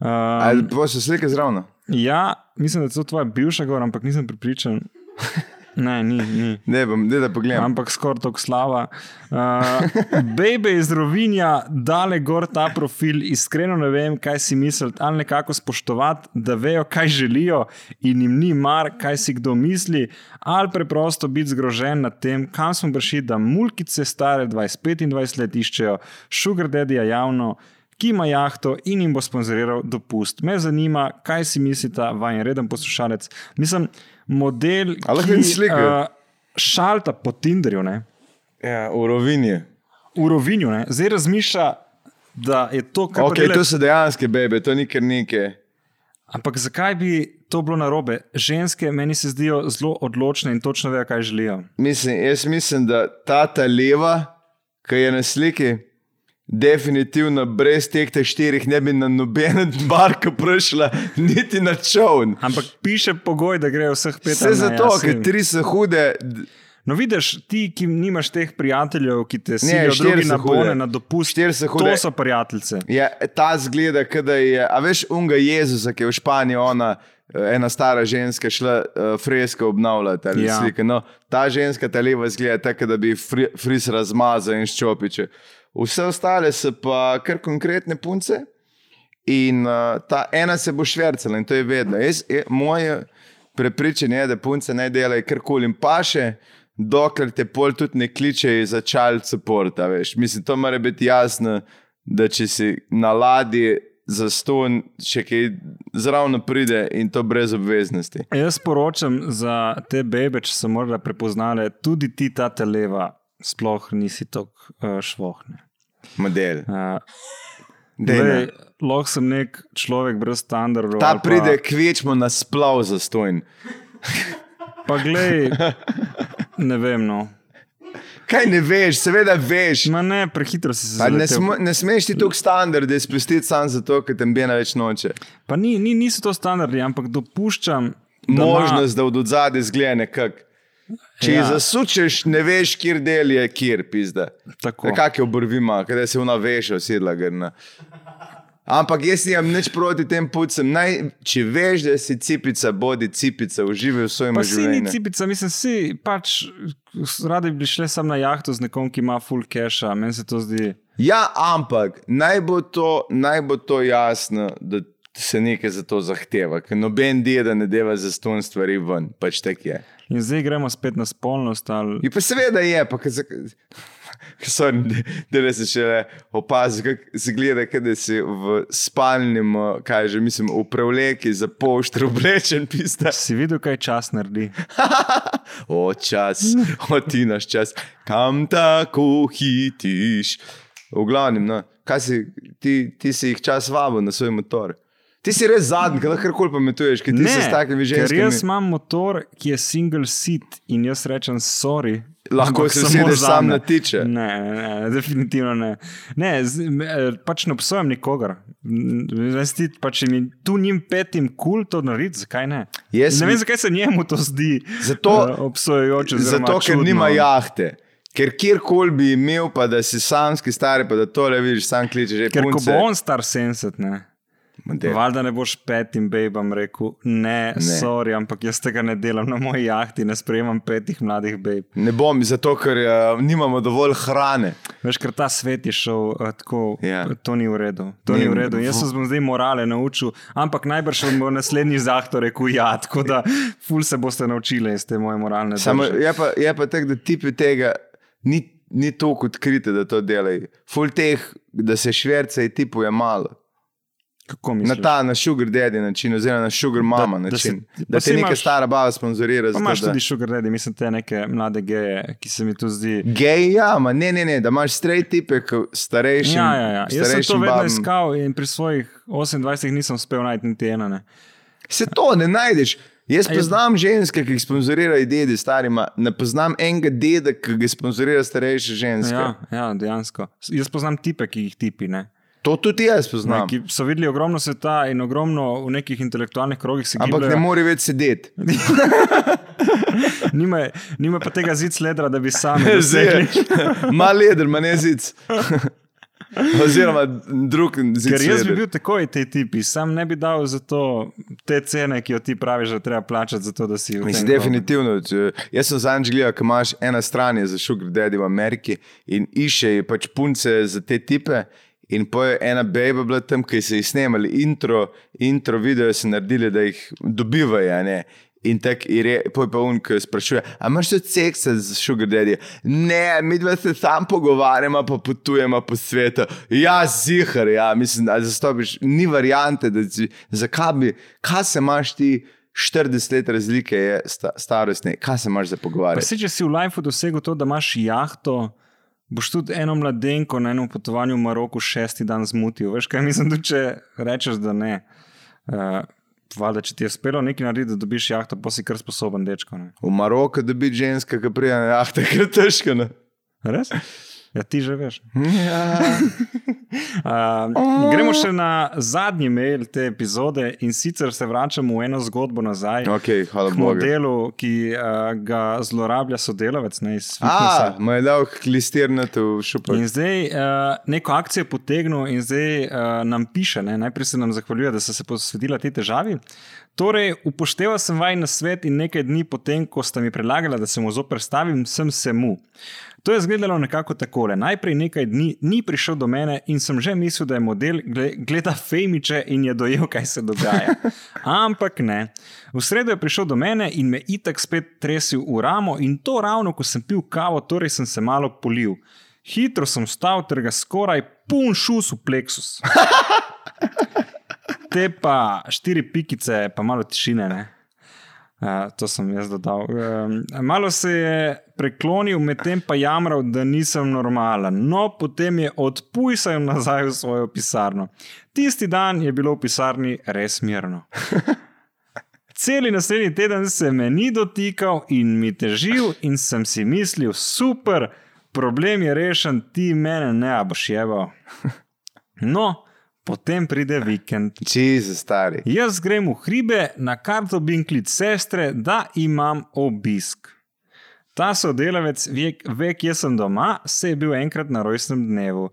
Um, Ali pa so slike zraven? ja, mislim, da je to tvoja bivša gor, ampak nisem pripričan. Ne, ni, ni. Ne, bom, ne da pogledam. Ampak skoraj tako slava. Uh, Bebe iz Rovinja, dale gor ta profil, iskreno ne vem, kaj si misliti, ali nekako spoštovati, da vejo, kaj želijo in jim ni mar, kaj si kdo misli, ali preprosto biti zgrožen nad tem, kam smo prišli, da mulkice stare 25 let iščejo, sugar daddy javno. Ki ima jahto in jim bo sponzoriral dopust. Me zanima, kaj si mislite, vajen reden poslušalec. Mislim, model, A lahko vidim slike? uh, šalta po Tinderju, ne? Ja, v Rovinji. v Rovinju, ne? zdaj razmišlja, da je to, kar Ok, to so dejanske bebe, to ni kar neke. Ampak zakaj bi to bilo narobe? Ženske meni se zdijo zelo odločne in točno vejo, kaj želijo. Mislim, jaz mislim, da ta ta leva, ki je na sliki, definitivno brez teh te štirih ne bi na nobeno barko prišla, niti na čovn. Ampak piše pogoj, da grejo vseh pet. Vse zato, ja, ker tri so hude. No, vidiš, ti, ki nimaš teh prijateljev, ki te Ne, silijo štiri drugi na bone, na dopust, Štiri so hude. to so prijateljice. Je, ta zgleda, da je, a veš, unga Jezusa, ki je v Španiji, ona, eh, ena stara ženska, šla uh, fresko obnavljati ali Ja. ja. slike. No, ta ženska, ta leva, zgleda tako, da bi fri, fris razmazal in ščopiče. Vse ostale so pa kar konkretne punce. In uh, ta ena se bo švrcala in to je vedno. Jaz, je, moje prepričanje je, da punce naj delajo karkoli jim paše, dokler te pol tudi ne kličejo za child support. Mislim, to mora biti jasno, da če si na ladji za ston, še kaj zraven pride in to brez obveznosti. Jaz poročam za te bebe, če so morda prepoznale, tudi ti ta televa, sploh nisi tako uh, švohne. Model. Uh, Dejna. Glej, lahko sem nek človek brez standardov. Ta pride kvečmo na splav za stojn. Pa, pa glej, ne vem. No. Kaj ne veš, seveda veš. Ma ne, prehitro si se Pa Ne, smo, ne smeš ti tukaj standarde spustiti samo zato, ker tem bena več noče. Pa ni, ni, niso to standardi, ampak dopuščam. da Možnost, da od zadaj zgleda nekako. Če Ja. ja. zasučeš, ne veš, kjer del je, kjer pizda. Tako. Kakšne obrvi ima, kaj se vna veša, sedla grna. Ampak jaz nimam nič proti tem pucem. Naj, če veš, da si cipica, bodi cipica, uživaj v svojem Pa si ni življenju. cipica, mislim, si pač radi bi šli sam na jahto z nekom, ki ima full cache, meni se to zdi. Ja, ampak naj bo, to, naj bo to jasno, da se nekaj za to zahteva. Ker noben deda ne deva za ston stvari ven, pač tak je. In zdaj gremo spet na spolnost. Ali... Je pa seveda je, pa kaj da ne se še opazi, kako se gleda, da si v spalnem, eh, kaj že mislim, v prevleki za poštr oblečen, pista. Si videl, kaj čas naredi? O čas, o ti naš čas, kam tako hitiš. V glavnem, no, kaj si, ti, ti si jih čas vabil na svoj motor. Ti si res zadnji, ki lahko koli pametuješ, ker ti si s takimi ker ženskami. jaz imam motor, ki je single seat in jaz rečem sorry. Lahko se samo usedeš sam na tiče. Ne, ne, ne, definitivno ne. ne z, eh, pač ne obsojam nikogar. Veš, ti, pač, če mi tu njim petim kul to narediti, zakaj ne? Jaz ne mi- vem, zakaj se njemu to zdi Zato- eh, obsojujoče. Zato, ker čudno. nima jahte. Ker kjerkoli bi imel, pa da si samski stari, pa da tole vidiš, sam kličeš že Ker ko punce. bo on star 70, ne. Valjda ne boš petim babam rekel, ne, Ne. sorry, ampak jaz tega ne delam na moji jahti, ne sprejemam petih mladih bab. Ne bom, zato ker uh, nimamo dovolj hrane. Veš, ker ta svet je šel uh, tako, Ja. to ni v redu. To Ni- ni v redu. Jaz sem zdaj morale naučil, ampak najbrž bo naslednji zahto rekel ja, tako da ful se boste naučili iz te moje moralne Samo, drže. je pa, je pa tako, da tipi tega ni, ni toliko odkrite, da to delajo. Ful teh, da se šverce in tipuje malo. Kako Na misliš? ta, na sugar daddy način, oziroma na sugar mama Da- da način. si- Da, te neka imaš- stara baba sponzorira. Zato imaš da- tudi sugar daddy, mislim, te neke mlade geje, ki se mi tu zdi. Gej, ja, ma ne, ne, ne, da imaš straight tipe, starejši. Ja, ja, ja. Jaz sem to vedno iskal in pri svojih 28 nisem uspel najti niti ena. Ne. Se to ne najdeš. Jaz poznam ženske, ki jih sponzorirajo dedi starima, ne poznam enega deda, ki ga sponzorira starejše ženske. Ja, ja, dejansko. Jaz poznam tipe, ki jih tipi. Ne. To tudi jaz Ne, poznam. ki so videli ogromno sveta in ogromno v nekih intelektualnih krogih se Ampak gibljejo. ne more več sedeti. Nima, nima pa tega zid sledra, da bi sami dosegli. Mal leder, manj jezic. Oziroma, drug zid. Ker jaz bi bil takoj te tipi, sam ne bi dal za to te cene, ki jo ti praviš, da treba plačati, za to, da si v Mislim, definitivno. Če, jaz sem zadnjič gledal, ko imaš ena stran za Sugar Daddy v Ameriki in išče pač punce za te tipe. In pa je ena beba bila tam, ki so jih snemali, intro, intro video so naredili, da jih dobivajo. In tako je, poj pa un, ki sprašuje, a imaš tudi seksa z Sugar Daddy? Ne, mi dva se sam pogovarjamo, pa potujemo po svetu. Ja, zihar, ja, mislim, da zastopiš, ni variante, da si, zakaj bi, kaj se imaš ti, 40 let razlike je sta, starostne, kaj se imaš za Pa pogovarjati? se, če si v lifeu dosegel to, da imaš jahto, boš tudi eno mladenko na enem potovanju v Maroku šesti dan zmutil. Veš kaj mislim, tudi če rečeš, da ne. Uh, Valjda, če ti je uspelo nekaj narediti, da dobiš jahto, pa si kar sposoben dečko. Ne? V Maroku, da bi ženska, ki prija na jahte, ker je težko. Ne? Res? Ja, ti že veš. Ja. Uh, gremo še na zadnji mail te epizode in sicer se vračamo v eno zgodbo nazaj. Ok, hvala K Bogu. modelu, ki uh, ga zlorablja sodelavec ne, iz A, fitnesa. mu je dal klistirnati v šupak. In zdaj uh, neko akcijo potegnil in zdaj uh, nam piše, ne? najprej se nam zahvaljuje, da so se posvetila tej težavi. Torej, upošteval sem vaj na svet in nekaj dni potem, ko sta mi predlagala, da se mu zoprstavim, sem se mu. To je izgledalo nekako takole. Najprej nekaj dni ni prišel do mene in sem že mislil, da je model gle- gleda fejmiče in je dojel, kaj se dogaja. Ampak ne. V sredo je prišel do mene in me itak spet tresil v ramo in to ravno, ko sem pil kavo, torej sem se malo polil. Hitro sem vstal, ter ga skoraj pun šus v pleksus. Te pa štiri pikice, pa malo tišine. Ne? Uh, to sem jaz dodal. Um, malo se je preklonil, medtem pa jamral, da nisem normalen. No, potem je odpujsal nazaj v svojo pisarno. Tisti dan je bilo v pisarni res mirno. Celi naslednji teden se me ni dotikal in mi težil, in sem si mislil, super, problem je rešen, ti mene ne boš jeval. No, potem pride vikend. Jezus, stari. Jaz grem v hribe, na kar dobim klic sestre, da imam obisk. Ta sodelavec ve, ve, kje sem doma, se je bil enkrat na rojstnem dnevu.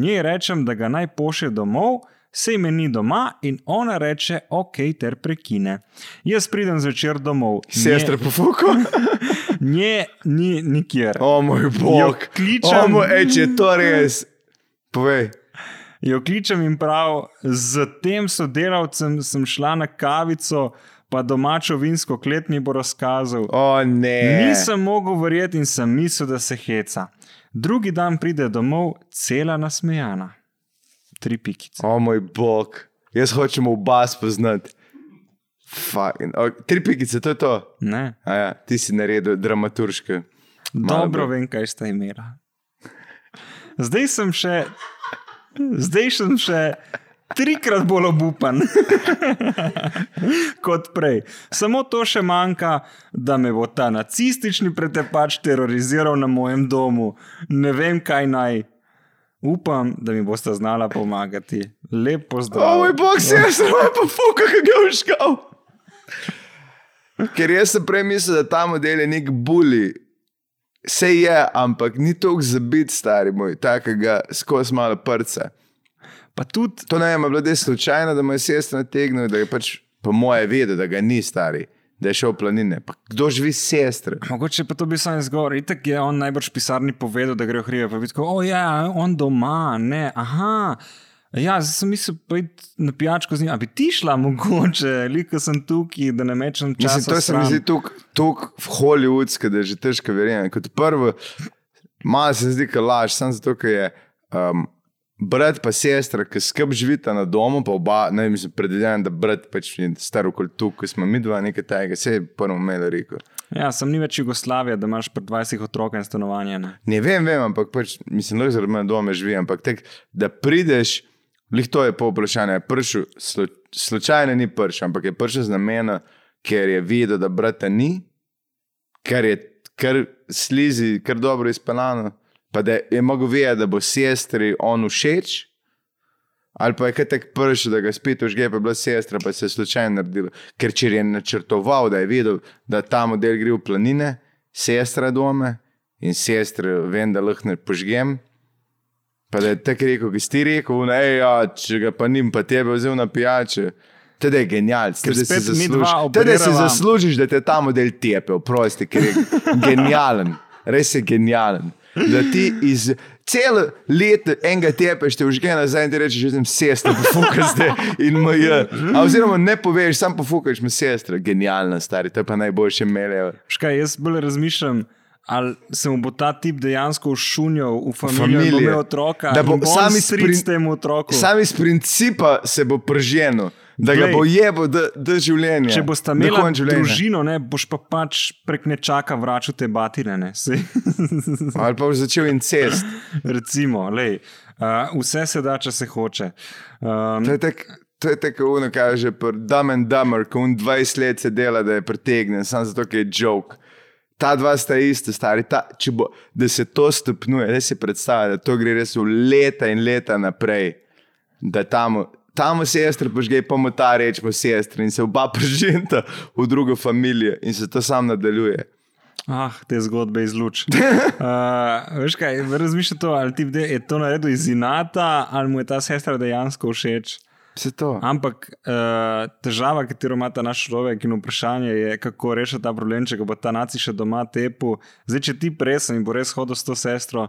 Njej rečem, da ga naj pošlje domov, sej me ni doma in ona reče, ok, ter prekine. Jaz pridem zvečer domov. Sestra po fuku? Nje ni nikjer. O moj Jo bog. kličem. O moj, ej, če je to res. Povej. Jo kličem in prav, z tem sodelavcem sem šla na kavico, pa domačo vinsko klet mi bo razkazal. O ne. Nisem mogel verjeti in sem mislil, da se heca. Drugi dan pride domov, cela nasmejana. Tri pikice. O moj bog. Jaz hočem oba spoznati. Fucking- O, tri pikice, to je to. Ne? A ja, ti si naredil dramaturške. Dobro bolj. vem, kaj sta imela. zdaj sem še, zdaj sem še trikrat bolj obupan kot prej. Samo to še manjka, da me bo ta nacistični pretepač teroriziral na mojem domu. Ne vem, kaj naj. Upam, da mi boste znala pomagati. Lepo zdrav. O moj bog, se jaz sem pa fuka, ki ga je užgal. Ker jaz sem prej mislil, da ta model je nek bully. Se je, ampak ni toliko zabit, stari moj, takega skozi malo prca. Pa tudi, To ne vem, je bilo res slučajno, da mu je sestra nategnil, da je pač po moje vedel, da ga ni stari, da je šel v planine. Pa kdo živi s sestro? mogoče pa to bi sam izgovor. Itak je on najbrž pisarni povedal, da gre v hribe. Pa tako, o ja, on doma, ne, aha. Ja, zdaj sem mislil, da na pijačko z njim. A bi ti šla mogoče, liko sem tukaj, da ne mečem časa. Mislim, to se mi zdi tako hollywoodsko, da je že težko verjeti. Kot prvo, malo se zdi, da laž, samo zato, ker je um, brat pa sestra, ki skrb živita na domu, pa oba, ne vem, predvidevam, da brat pač je star okoli tu, ko smo mi dva nekaj tajega, se je prvo imel rekel. Ja, sem ni več Jugoslavija, da imaš pred 20 otrok in stanovanje. Ne? Ne vem, vem, ampak pač, mislim, da zaradi mene doma živi, ampak tek, da prideš, lih to je po vprašanju, je prišel, slu, slučajno ni prišel, ampak je prišel z namena, ker je videl, da brata ni, ker je kar slizi, kar dobro izpeljano, pa da je mogel vedeti, da bo sestri on všeč. Ali pa je kaj tak prišel, da ga spet užge, pa je bila sestra, pa se je slučajno naredilo. Ker če je načrtoval, da je vedel, da ta model gre v planine, sestra doma in sestra vem, da lahko ne požgem. Pa da je tako rekel, ki si ti rekel, ne, ja, če ga pa nim, pa tebe vzel na pijače. Teda je genialc, teda si, spet mi dva zasluži, teda si zaslužiš, da te ta model tepe, prosti, ker je genijalen, res je genijalen. Da ti iz celo leto enega tepeš, te užge nazaj in ti rečeš, že sem sestra, pofukaš te in mj. A oziroma ne poveš, sam pofukaš mi sestra, genijalna stari, to je pa najboljše melejo. Škaj, jaz bolj razmišljam, ali se mu bo ta tip dejansko ušunjal v familijo, da bo imel otroka, Da bo sam iz temu otroku. Sam iz principa se bo prženil, da ga Glej. bo jebo, da, da življenje. Če boš da življenja. družino, ne, boš pa pač prek nečaka vračal te batine. Ne. Ali pa boš začel incest. Recimo, lej, uh, vse se da, če se hoče. Um, To je tako. To je tako, ono kaže, Dumb and Dumber, ko on 20 let se dela, da je pretegnen, samo zato, ker je joke. Ta dva sta ista, stari. Ta, bo, da se to stopnjuje, da si predstavlja, da to gre res v leta in leta naprej. Da tam, tam sestra požge, pa mu ta reč, pa sestra in se oba preženta v drugo družino in se to sam nadaljuje. Ah, te zgodbe iz luč. Uh, veš kaj, razmišljaj to, ali ti je to naredil iz inata, ali mu je ta sestra dejansko všeč. Ampak uh, težava, katero ima ta naš človek in vprašanje je, kako rešiti ta problem, če bo ta naci še doma tepu. Zdaj, če ti presen in bo res hodil s to sestro,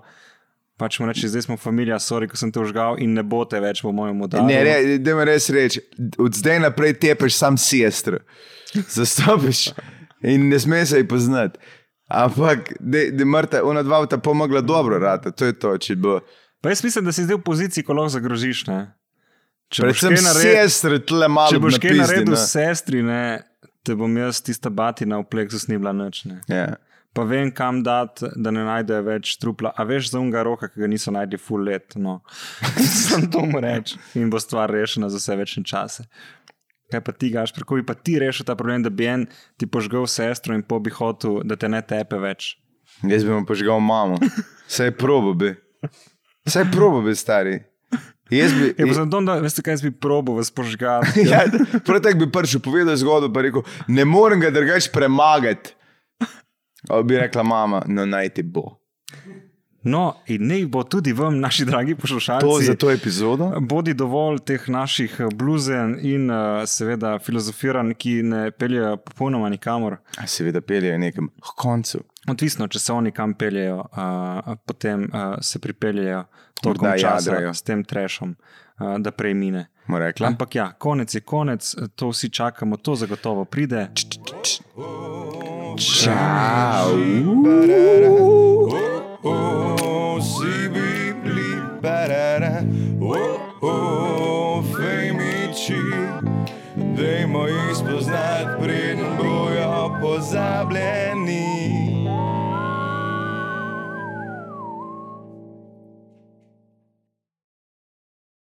pač mu reči, zdaj smo familija, sorry, ko sem te užgal in ne bo te več v mojem udaru. Ne, ne, da mi res reči, od zdaj naprej tepeš sam sestro. Zastopiš in ne smeš se ji poznati. Ampak, da mrta, ona dva ta pomogla dobro, rata, to je to, če bo. Pa jaz mislim, da si zdaj v poziciji, ko lahko zagrožiš. Ne? Če boš Predvsem kaj naredil, sestre tle malo. če boš kaj napizdi, naredil ne. s sestri, ne, te bom jaz tista batina v pleksus ni bila nič. Ne. Ja. Pa vem, kam dati, da ne najdejo več trupla. A veš za unga roka, ki ga niso najdli full let. No. Sem to mu reči. In bo stvar rešena za vse večne čase. Kaj pa ti, gaš, kako bi pa ti rešil ta problem, da bi en ti požgal sestro in po bi hotel, da te ne tepe več. Jaz bi mu požgal mamo. Saj probo bi. Saj probo bi, stari. Jaz bi. Je pa zato, da veste, kaj jaz bi probo vas požgal. Ja, prav tako bi prišel, povedal zgodbo, pa rekel, ne morem ga drugače premagati. A bi rekla mama, no naj ti bo. No, in naj bo tudi vam, naši dragi poslušalci. To za to epizodo? Bodi dovolj teh naših eh, bluzen in uh, seveda filozofiranj, ki ne peljejo popolnoma nikamor. A seveda peljejo nekam k koncu. Odvisno, če se oni kam peljejo, uh, potem uh, se pripeljejo toliko časa jadrajo. s tem trešom, uh, da prej mine. Ampak ja, konec je konec, to vsi čakamo, to zagotovo pride. Čau. Si bili barara, oh, oh, fejmiči, dajmo jih spoznati, preden bojo pozabljeni.